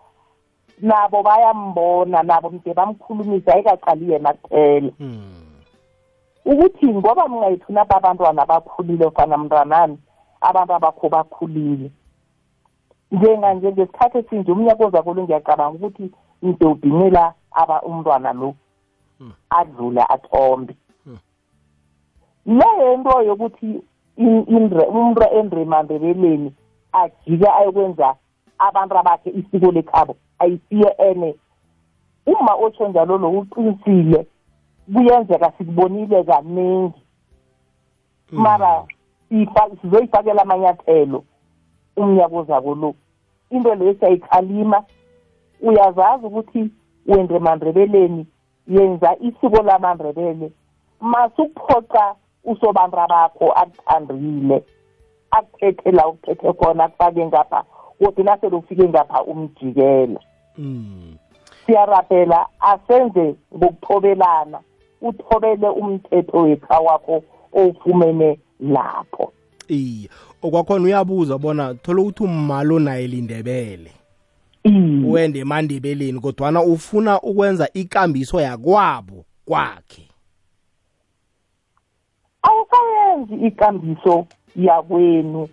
nabo bayambona nabo mde bamkhulumisa ayikaqali yena kuphela. Mm. ukuthi ngoba mngayithu napa abantwana bakhulile fana mntwanami abantu abakho bakhulile njenganje ngesikhathi esinje umnyaka ozakolo ngiyacabanga ukuthi ngizowubhinqela aba umntwana lo adlule athombe. Leyo into yokuthi in- indre- umuntu endremandebeleni ajike ayokwenza abantu abakhe isiko lekhabo ayisiye ene. Uma otsho njalo lo uqinisile kuyenzeka sikubonile kaningi mara sifa- sizoyifakela amanyathelo umnyaka ozako lo into leyo siyayikhalima uyazazi ukuthi wendre mandrebeleni yenza isiko lamandrebele masukuphoqa usobantu bakho akuthandile akuthethe la ukuthethe khona akufake ngapha kodwa nasele ufike ngapha umjikela. Mm. siyarapela asenze ngokuthobelana. Uthobele umthetho wekha wakho owufumene lapho. Iye okwakhona uyabuza bona thola ukuthi ummalo naye lindebele? Iye. Wende emandebeleni kodwana ufuna ukwenza ikambiso yakwabo kwakhe. Awusayenzi ikambiso yakwenu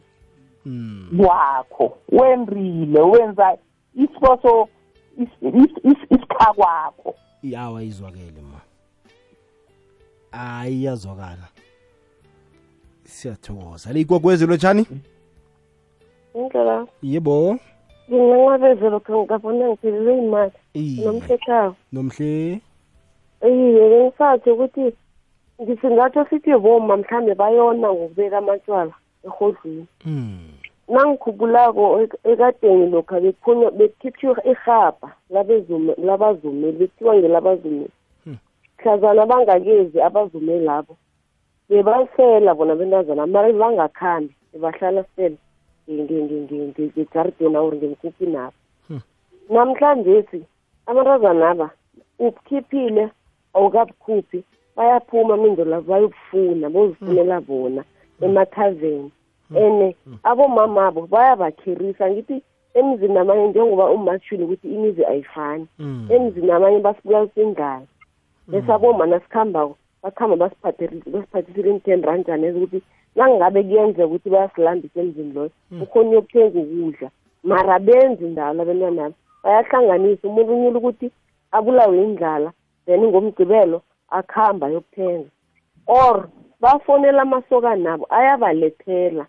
mm. kwakho. Wendrile wenza isiboso is- is- is- isikha kwakho yawa izwakele ma. Hayi iyazwakala siyathokoza. Leyigwagwezi lotshani indlela. Yebo. Nginganqabeze lokho ngabona ngiphelelwe yimali. Iye. nomhlekhawo nomhle? Iye bengisathi ukuthi ngisingatsho sithi boma mhlawumbe bayona ngokubeka amatshwala erhodlweni. Mm. nangikhumbulako ek- ekadeni lokha bekuphunywa bekukhitshwa irhabha labazumeli bekuthiwa ngelabazumeli. Mhlazana bangakezi abazume labo bebasela bona bentazana mara bangakhambi bebahlala sele ngegarden awur ngemkupi nabo. Namhlanje si abantazana aba ubukhiphile awukabukhuphi bayaphuma mindo labo bayokufuna bozifunela bona emathaveni. Ene abomama abo bayabakherisa ngithi emzini amanye njengoba umashile ukuthi imizi ayifani emzini amanye basibulalisa indlala bese aboma nasikhambako bakuhamba basiphathe- basiphathisile iinten ranjani ezokuthi nangabe kuyenzeka ukuthi bayasilambisa emzini loyo ukhona uyokuthenga ukudla. Mara benzi ndalo abentwanabo bayahlanganisa. Umuntu unyula ukuthi abulawe indlala then ngomgqibelo akuhamba ayokuthenga. Or bafonela amasokana nabo ayabalethela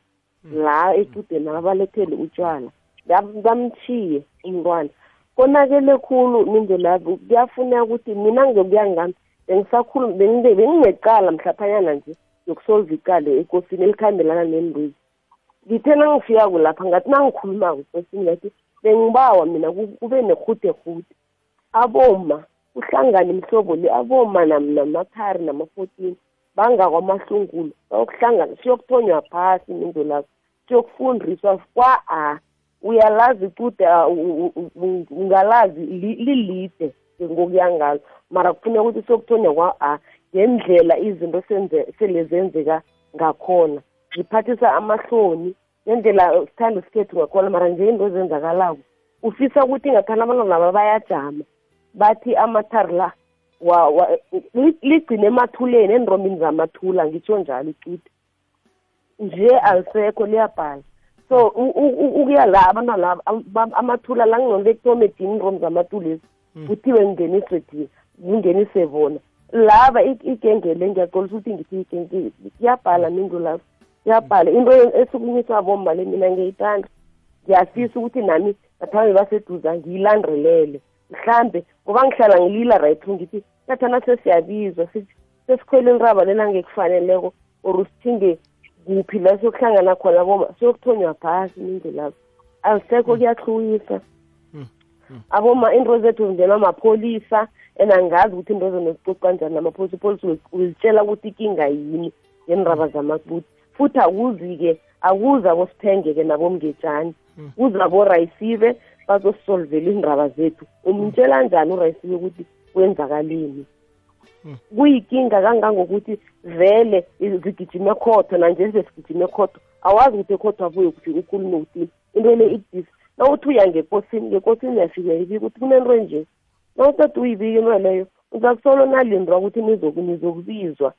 la ecudeni abalethele utshwala Bam- bamchiye umntwana. Konakele khulu mindlelabo kuyafuneka ukuthi mina ngiyokuya ngami bengisakhulu benginecala mhlaphanyana nje yokusolva icala ekosini elikhambelana nendwezi ngithe nangifikako lapha ngathi nangikhulumako ekosini ngathi bengibawa mina ku- kube nerhuderhude. Aboma kuhlangane imhlobo le aboma nam- namathari nama-fourteen bangakwamahlungulu bayokuhlangana siyokuthonywa phasi mindo lakho siyokufundiswa kwa-a uyalazi cude u- u- u- ungalazi li- lilide. Ngokuya ngalo. Mara kufuneka ukuthi siyokuthonywa kwa-a ngendlela izinto sele zenzeka ngakhona. Ngiphathisa amahloni ngendlela sithanda isikhethu ngakhona mara nje into ezenzakalako ufisa ukuthi ngathana abantwana laba bayajama bathi amathari la wa- wa- li- ligcine emathuleni enrombini zamathula ngitsho njalo icude. Nje alisekho liyabhala. So ukuya la abantwana amathula la ngcono bekuthome dini iinromi zamatulezi kuthiwe ngingeniswe dini kungenise bona. Laba igengele ngiyaqolisa ukuthi ngithi igenge kuyabhala mindu lapho. Kuyabhala. Into esukunyiswa bomma le mina ngiyayithanda. Ngiyafisa ukuthi nami nathambe baseduza ngiyilandelele. Mhlambe ngoba ngihlala ngilila right ngithi nathana sesiyabizwa sesikhwele inraba lena ngekufaneleko or usithinge kuphi la siyokuhlangana khona boma siyokuthonywa phasi mindlelapho alisekho kuyahluyisa aboma into zethu zingenwa mapholisa and angazi ukuthi into zonozixoxa kanjani namapholisa ipholisa uzitshela ukuthi ikinga yini ngendaba zamakuthi futhi akuzi-ke akuzi abosithenge-ke nabomngetshani kuza borayisive bazosisolvela iindaba zethu. Umtshela njani urayisive ukuthi kwenzakalini kuyikinga kangangokuthi vele zigijime khotho nanje sesigijime khotho. Awazi ukuthi ekhotho abuye ukuthi ukhulume ukuthini into le ikudisi nawuthi uya ngekosini ngekosini uyafika ibika ukuthi kunento enje? Nawuceda uyibika into leyo uza kusolo nalindwa ukuthi nizoku- nizokubizwa.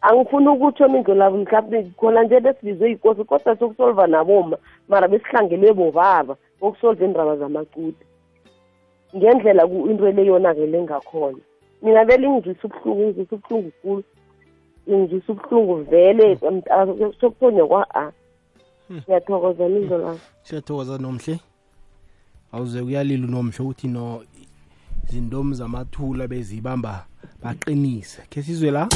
Angifuni ukutsho mindlo labo mhlawumbe khona nje besibizwe yikosi kodwa sokusolva naboma mara besihlangelwe bobaba bokusolva iindaba zamacude ngendlela into le yonakele ngakhona mina vele ingizwisa ubuhlungu ingizwisa ubuhlungu kulu ingizwisa ubuhlungu vele sokuthonywa kwa-a. Ngiyathokoza mindlo labo siyathokoza nomhle. Awuze kuyalila unomhle ukuthi no izintomi zamathula bezibamba baqinise. Khe sizwe la?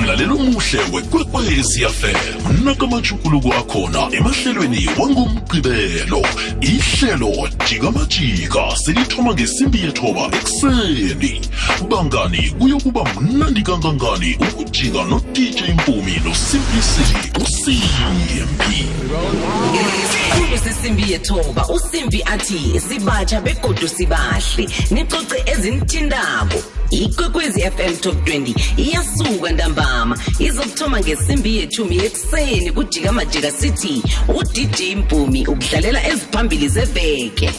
Mlalelo omuhle wekwekwezi fm nakamajukuluko akhona emahlelweni wangomgqibelo. Ihlelo jikamajika selithoma ngesimbi yethoba ekuseni. Bangani kuyokuba mnandi kangangani ukujika no-dj mpumi nosimplicity ucmp isikhulu sesimbi yethoba usimbi athi sibatsha begodu sibahle nicoce ezinithindako. Ikwekwezi fm top 20 iyasuka ntambama izokuthoma ngesimbi yethumi yekuseni kujika majika city udj mpumi ukudlalela eziphambili zeveke.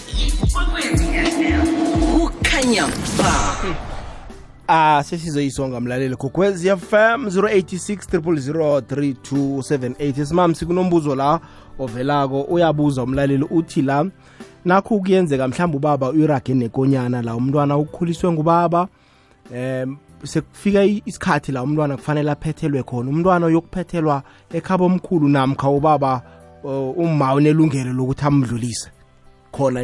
Kukhanya ba. Ah sesizoyisonga mlaleli gogwezi fm 086 3278 sikunombuzo kunombuzo la ovelako uyabuza umlaleli uthi la nakho kuyenzeka mhlawumbe ubaba uyirage nekonyana la umntwana ukhuliswe ngubaba em sekufika isikhathi la umntwana kufanele aphethelwe khona. Umntwana uyokuphethelwa ekhaba omkhulu namkha ubaba umma unelungelo lokuthi amdlulise khona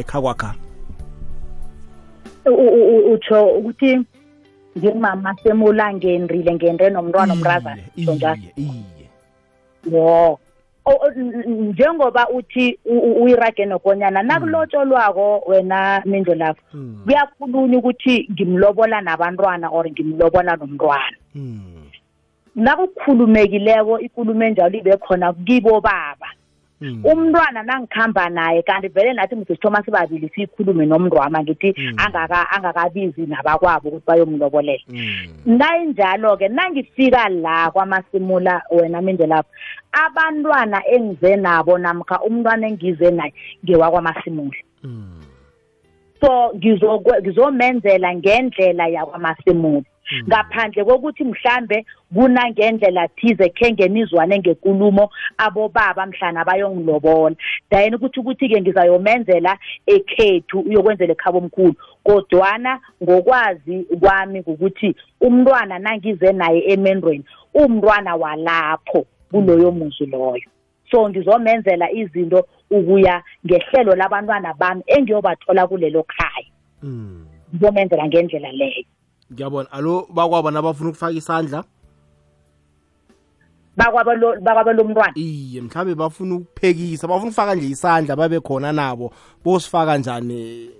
u- u- utsho ukuthi ngimama semula ngenrile ngendre nomntwana omrazana iye njalo. iye. Wo njengoba uthi u- u- uyirage nokonyana nakulotsholwako wena mindlo lapho Mm. kuyakhulunywa ukuthi ngimlobola nabantwana or ngimlobola nomntwana Mm. nakukhulumekileko ikulumo enjalo ibe khona kibo baba Mm. Umntwana nangikhamba naye kanti vele nathi msisithoma sibabili siyikhulume nomntwama ngithi Mm. angaka angakabizi nabakwabo ukuthi bayomlobolela Mm. nayinjalo-ke nangifika la kwamasimula wena minde lapho abantwana engize nabo namkha umntwana engize naye ngewakwamasimula Mm. so ngizokwe- ngizomenzela ngendlela yakwamasimula ngaphandle kokuthi mhlambe kunangendlela thize khe ngenizwane ngekulumo abobaba mhlana bayongilobola dayeni ukuthi ukuthi-ke ngizayomenzela ekhethu uyokwenzela ekhaba omkhulu. Kodwana ngokwazi kwami ngukuthi umntwana nangize naye emendweni umntwana walapho kuloyo muzi loyo. So ngizomenzela izinto ukuya ngehlelo labantwana bami engiyobathola kulelo khaya. Mm. ngizomenzela ngendlela leyo. Ngiyabona. Alo bakwaba nabafuna ukufaka isandla? Bakwaba lo- mntwana. Iye mhlawumbe bafuna ukuphekisa bafuna ukufaka nje isandla babe khona nabo. Bosifaka njani?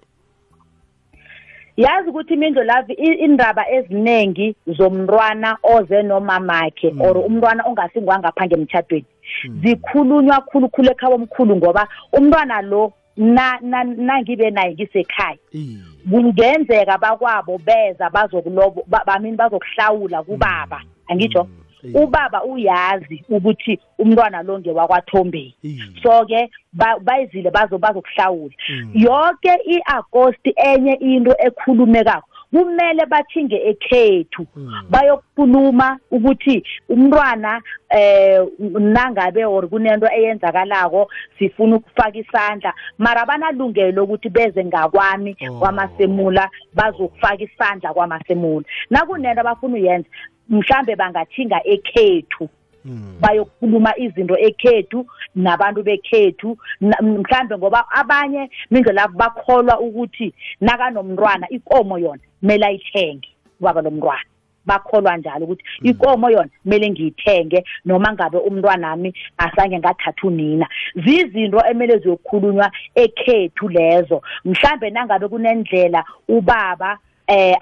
Yazi ukuthi imindlo lavi indaba eziningi zomntwana oze nomamakhe or umntwana ongasingwangaphange emtshadweni zikhulunywa khulukhulu ekhaba omkhulu ngoba umntwana lo na- na- nangibe naye ngisekhaya. Iye kungenzeka bakwabo beza bazokulobo ba- bamini bazokuhlawula kubaba. Angitsho? Mm, iye. ubaba uyazi ukuthi umntwana lo ngewakwathombeni iye so-ke ba- bayizile bazo bazokuhlawula. Mm. yonke i-agosti enye into ekhulumekako kumele bathinge ekhethu Mm. bayokukhuluma ukuthi umntwana eh nangabe or kunento eyenzakalako sifuna ukufaka isandla mara banalungelo lokuthi beze ngakwami Oh. kwamasemula bazokufaka isandla kwamasemula nakunento abafuna uyenza mhlambe bangathinga ekhethu Mm. Bayokhuluma izinto ekhethu nabantu bekhethu. Mhlambe ngoba abanye mindlela bakholwa ukuthi nakanomntwana ikomo yona kumele ayithenge ubaba lomntwana. Bakholwa njalo ukuthi ikomo yona kumele ngiyithenge noma ngabe umntwanami asange ngathatha unina zizinto emele ziyokhulunywa ekhethu lezo. Mhlambe nangabe kunendlela ubaba eh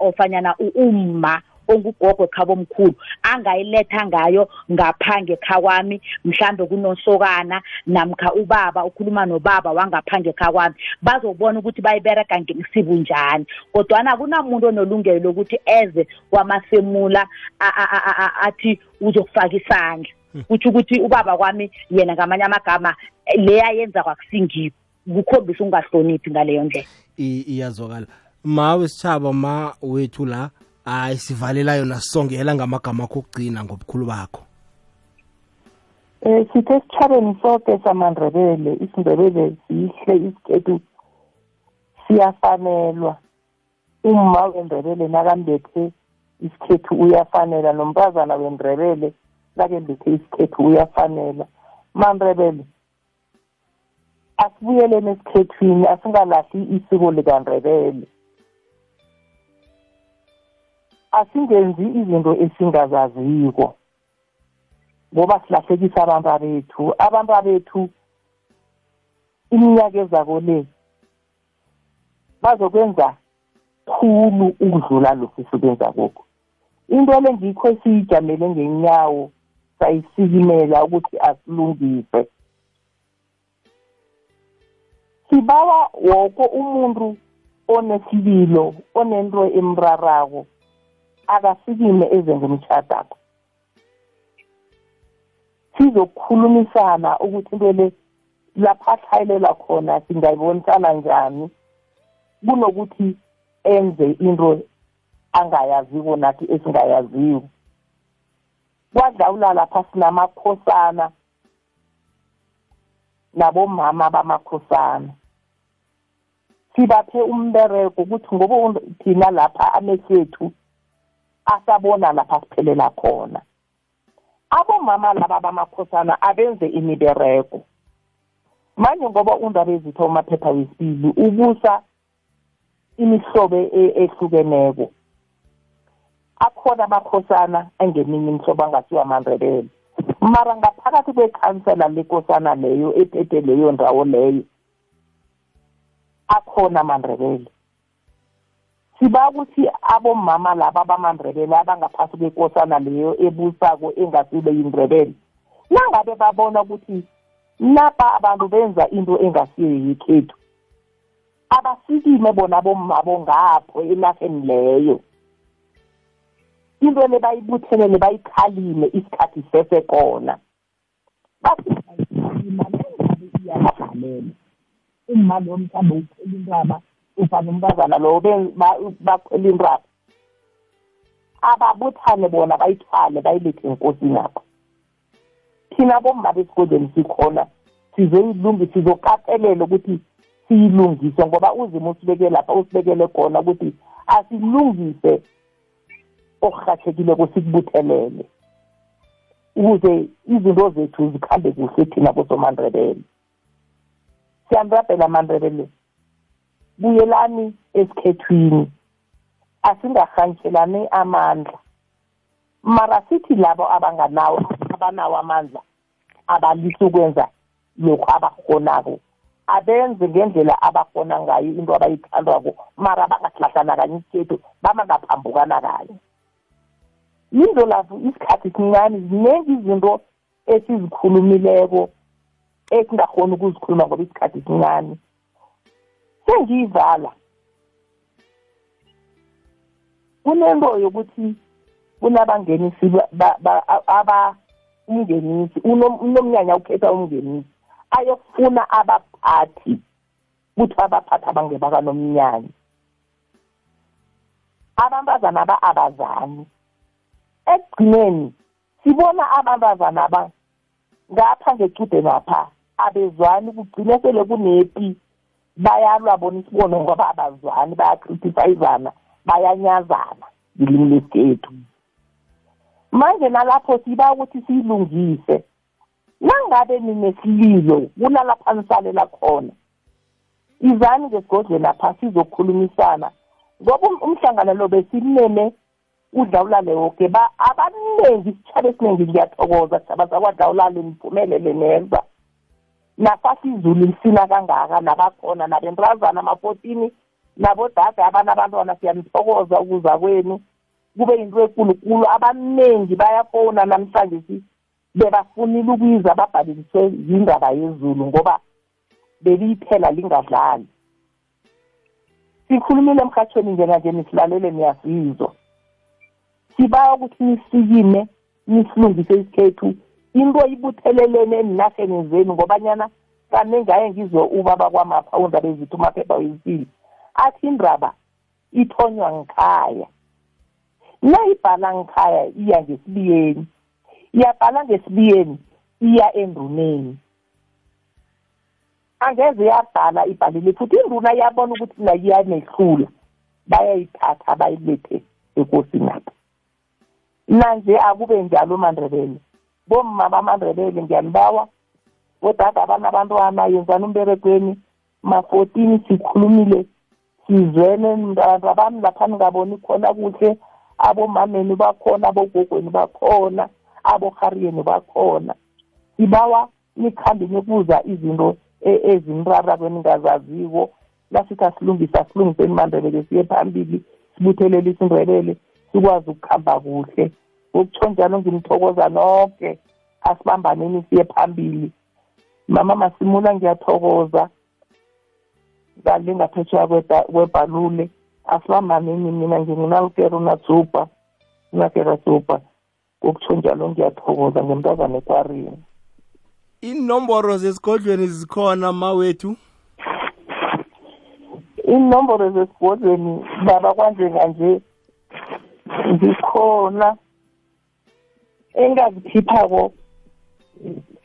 ofanyana umma ongugogo ekhaba omkhulu angayiletha ngayo ngaphange ekhakwami mhlambe kunosokana namkha ubaba ukhuluma nobaba wangaphange ekhakwami bazobona ukuthi bayibereka ngemsibu njani. Kodwana kunamuntu onolungelo lokuthi eze kwamasemula a- a- a- a- athi uzokufaka isandla. Kutsho ukuthi ubaba kwami yena ngamanye amagama le ayenza kwakusingiwo kukhombisa ukungahloniphi ngaleyo ndlela. I- iyazwakala. Ma wesitshaba ma wethu la hayi sivalela yona sisongela ngamagama akho okugcina ngobukhulu bakho. Um sithe esitshabeni soke samandrebele isindebele sihle isikhethu siyafanelwa. Umma wendrebele nakambethe isikhethu uyafanela nomntazana wendrebele nakembethe isikhethu uyafanela. Mandrebele asibuyeleni esikhethwini asingalahli isiko likandrebele asingenzi izinto esingazaziko ngoba silahlekisa abantu bethu abantu bethu iminyaka ezako le bazokwenza khulu ukudlula lokhu sikwenza kokho. Into le ngikho esiyijamele ngenyawo sayisikimela ukuthi asilungise. Sibawa woke umuntu onesibilo onento emrarako. Akasikime eze ngomtshadakho sizokukhulumisana ukuthi into le lapha ahlayelela khona singayibonisana njani kunokuthi enze into angayaziko nathi esingayaziko. Kwadlawula lapha sinamakhosana nabomama bamakhosana. Sibaphe umbereko ukuthi ngoba thina lapha amesethu asabona lapha siphelela khona. Abomama laba bamakhosana abenze imibereko manje ngoba undaba ezitho umaphepha wesibili ubusa imihlobo e- ehlukeneko. Akhona amakhosana engeminye imihlobo angasiwa amandebele mara ngaphakathi kwekhansela lekosana leyo ephethe leyo ndawo leyo akhona amandebele siba ukuthi abomama laba bamandrebele abangaphasi kwekosana leyo ebusako engasibe yindrebele nangabe babona ukuthi napa abantu benza into engasiyo yekhethu. Abasikime bona bomabo ngapho enarheni leyo. Into le bayibuthelele bayikhalime isikhathi sesekona basima nengabe iyabadlalela uma lo mhlambe uphela intaba ufana umntazana lo bakhwela intaba ababuthane bona bayithwale bayilethe enkosini apho thina bomma besikolweni sikhona sizoyilungisa sizokatelela ukuthi siyilungise ngoba uzima usibeke lapha usibekele khona ukuthi asilungise okurhatshekileko sikubuthelele. Ukuze izinto zethu zikhambe kuhle thina bosomandrebele siyamrabhela amandrebele buyelani esikhethwini. Asingarhantshelani amandla. Mara sithi labo abanganawo abanawo amandla abalisa ukwenza lokhu abakhonako abenze ngendlela abakhona ngayo into abayithandwako mara bangasilahlana kanye isikhethu bamangaphambukana kanye. Yizo lapho isikhathi sincane ziningi izinto esizikhulumileko esingakhoni ukuzikhuluma ngoba isikhathi sincane sengiyivala kunento yokuthi kunabangenisi aba umngenisi unomnyanya ukhetha umngenisi ayokufuna abaphathi kuthi abaphathi abangebakanomnyanya abantazana aba abazani. Ekugcineni sibona abantazana aba ngapha ngecudeni apha abezwani kugcine sele kunepi. Bayalwa bona isibone ngoba abazwani bayakritisayizana bayanyazana ngilimi lesikhethu. Manje nalapho siba ukuthi siyilungise nangabe ninesililo kunalapha nisalela khona. Izani ngesigodlweni apha sizokhulumisana. Ngoba umhlangano lo besimeme udlawulale woke abaningi isitshaba esiningi ngiyathokoza sitshaba sakwadlawulale niphumelele neza nasathi izulu lisina kangaka nabakhona nabentrazana ama-fourteen nabodade abanabantwana siyanithokoza ukuza kwenu. Kube yinto ekulukulu abaningi bayafona namhlanje si bebafunile ukuyiza babhaleliswe yindaba yezulu ngoba beliyiphela lingadlali. Sikhulumile emhatshweni njenganje nisilalele niyasizwa sibawa ukuthi nisikime nisilungise isikhethu into ibuthelelene eninarheni zenu ngobanyana kane ngaye ngizwe ubaba kwamapha undaba ezithu umaphepha wesibili athi indaba ithonywa ngikhaya nayibhala ngikhaya iya ngesibiyeni. Iyabhala ngesibiyeni iya enduneni angeze yabhala ibhalile futhi induna yabona ukuthi nayiyanehlula bayayithatha bayilethe ekosini apha nanje akube njalo mandrebele bomma bamandrebele ngiyanibawa kodada abanabantwana yenzani umberegweni ma-fourteen sikhulumile sizwene mntwana bami lapha ningaboni khona kuhle abomameni bakhona abogogweni bakhona abohariyeni bakhona. Sibawa nikhambe nibuza izinto ezinrara kweningazaziko lasithi asilungise asilungiseni mandrebele siye phambili sibuthelele isindrebele sikwazi ukuhamba kuhle. Ngokutsho njalo ngimthokoza nonke asibambaneni siye phambili. Mama masimula ngiyathokoza. Ngale ngaphetsheya kwebhalule. Asibambaneni mina ngingunalukero unatsupa unakera tsupa ngokutsho njalo ngiyathokoza ngemntazana ekwarini inomboro zesigodlweni zikhona mawethu? Inomboro zesigodlweni baba kwanjenganje zikhona. Engaziphiphako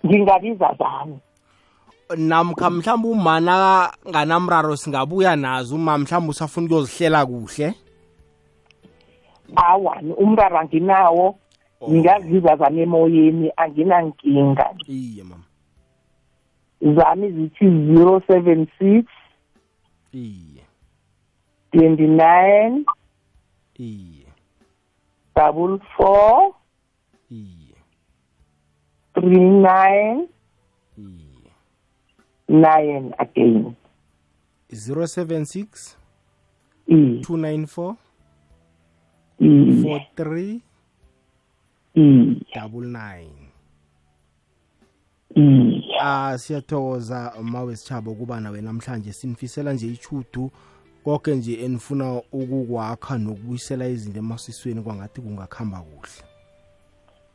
ngingabiza zami. Namkha mhlawumbe umana nganamraro singabuya nazo uma mhlawumbe usafuna ukuyozihlela kuhle? Awani umraro anginawo. Oh. ngingazizwa zami emoyeni anginankinga. Iye mama. Zami zithi 076 iye. 29 iye. double four iye three nine iye nine again 076 e. 294 e. 43 e. double nine. E. Ah siyathokoza mawesitshaba ukuba nawe namhlanje sinifisela nje ichudu. Konke nje enifuna ukukwakha nokubuyisela izinto emasisweni kwangathi kungakhamba kuhle.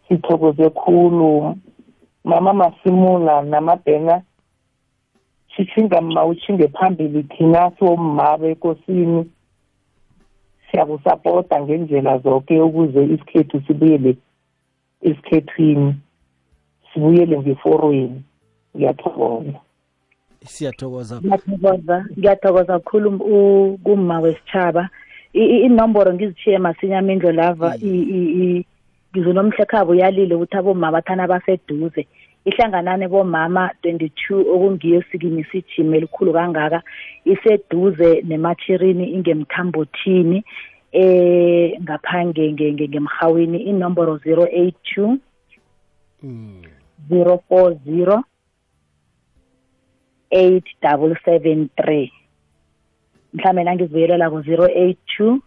Sithokoze khulu. Mama masimula namabhena sithinga ma uchinge phambili thina somma bekosini siyakusapota ngendlela zonke ukuze isikhethu sibuyele esikhethwini sibuyele ngeforweni. Ngiyathokoza. Siyathokoza. Ngiyathokoza ngiyathokoza kakhulu kumma wesitshaba I- i- inomboro ngizishiye masinya mindlo lava I- ngizonomhlekhabo uyalile ukuthi abomama bathana baseduze ihlanganane bomama 22 okungiyo sikimi sijima elikhulu kangaka iseduze nemachirini ingemthambothini eh ngaphange nge- nge- ngemhawini inomboro 082 Mm. 040 8773 mhlawumbe nangizibuyelela ku 082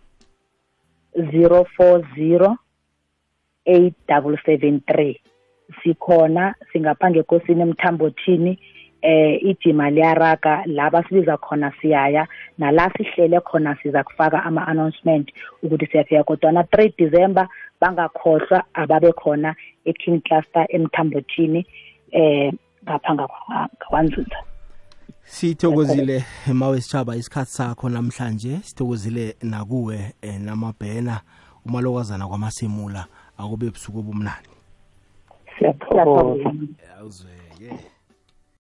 040 8773 sikhona singapha ngekosini emthambothini eh ijima liyaraga. La basibiza khona siyaya nala sihlele khona siza kufaka ama-announcement ukuthi siyafika. Kodwana 3 december bangakhohlwa ababe khona e-king cluster emthambothini eh ngapha ngakwa- ngakwanzuza sithokozile mawesitshaba isikhathi sakho namhlanje. Sithokozile nakuwe eh, namabhena umalokazana kwamasemula akube busuku obumnandi siyathokoza Siyathokoza. awuzwe yeah.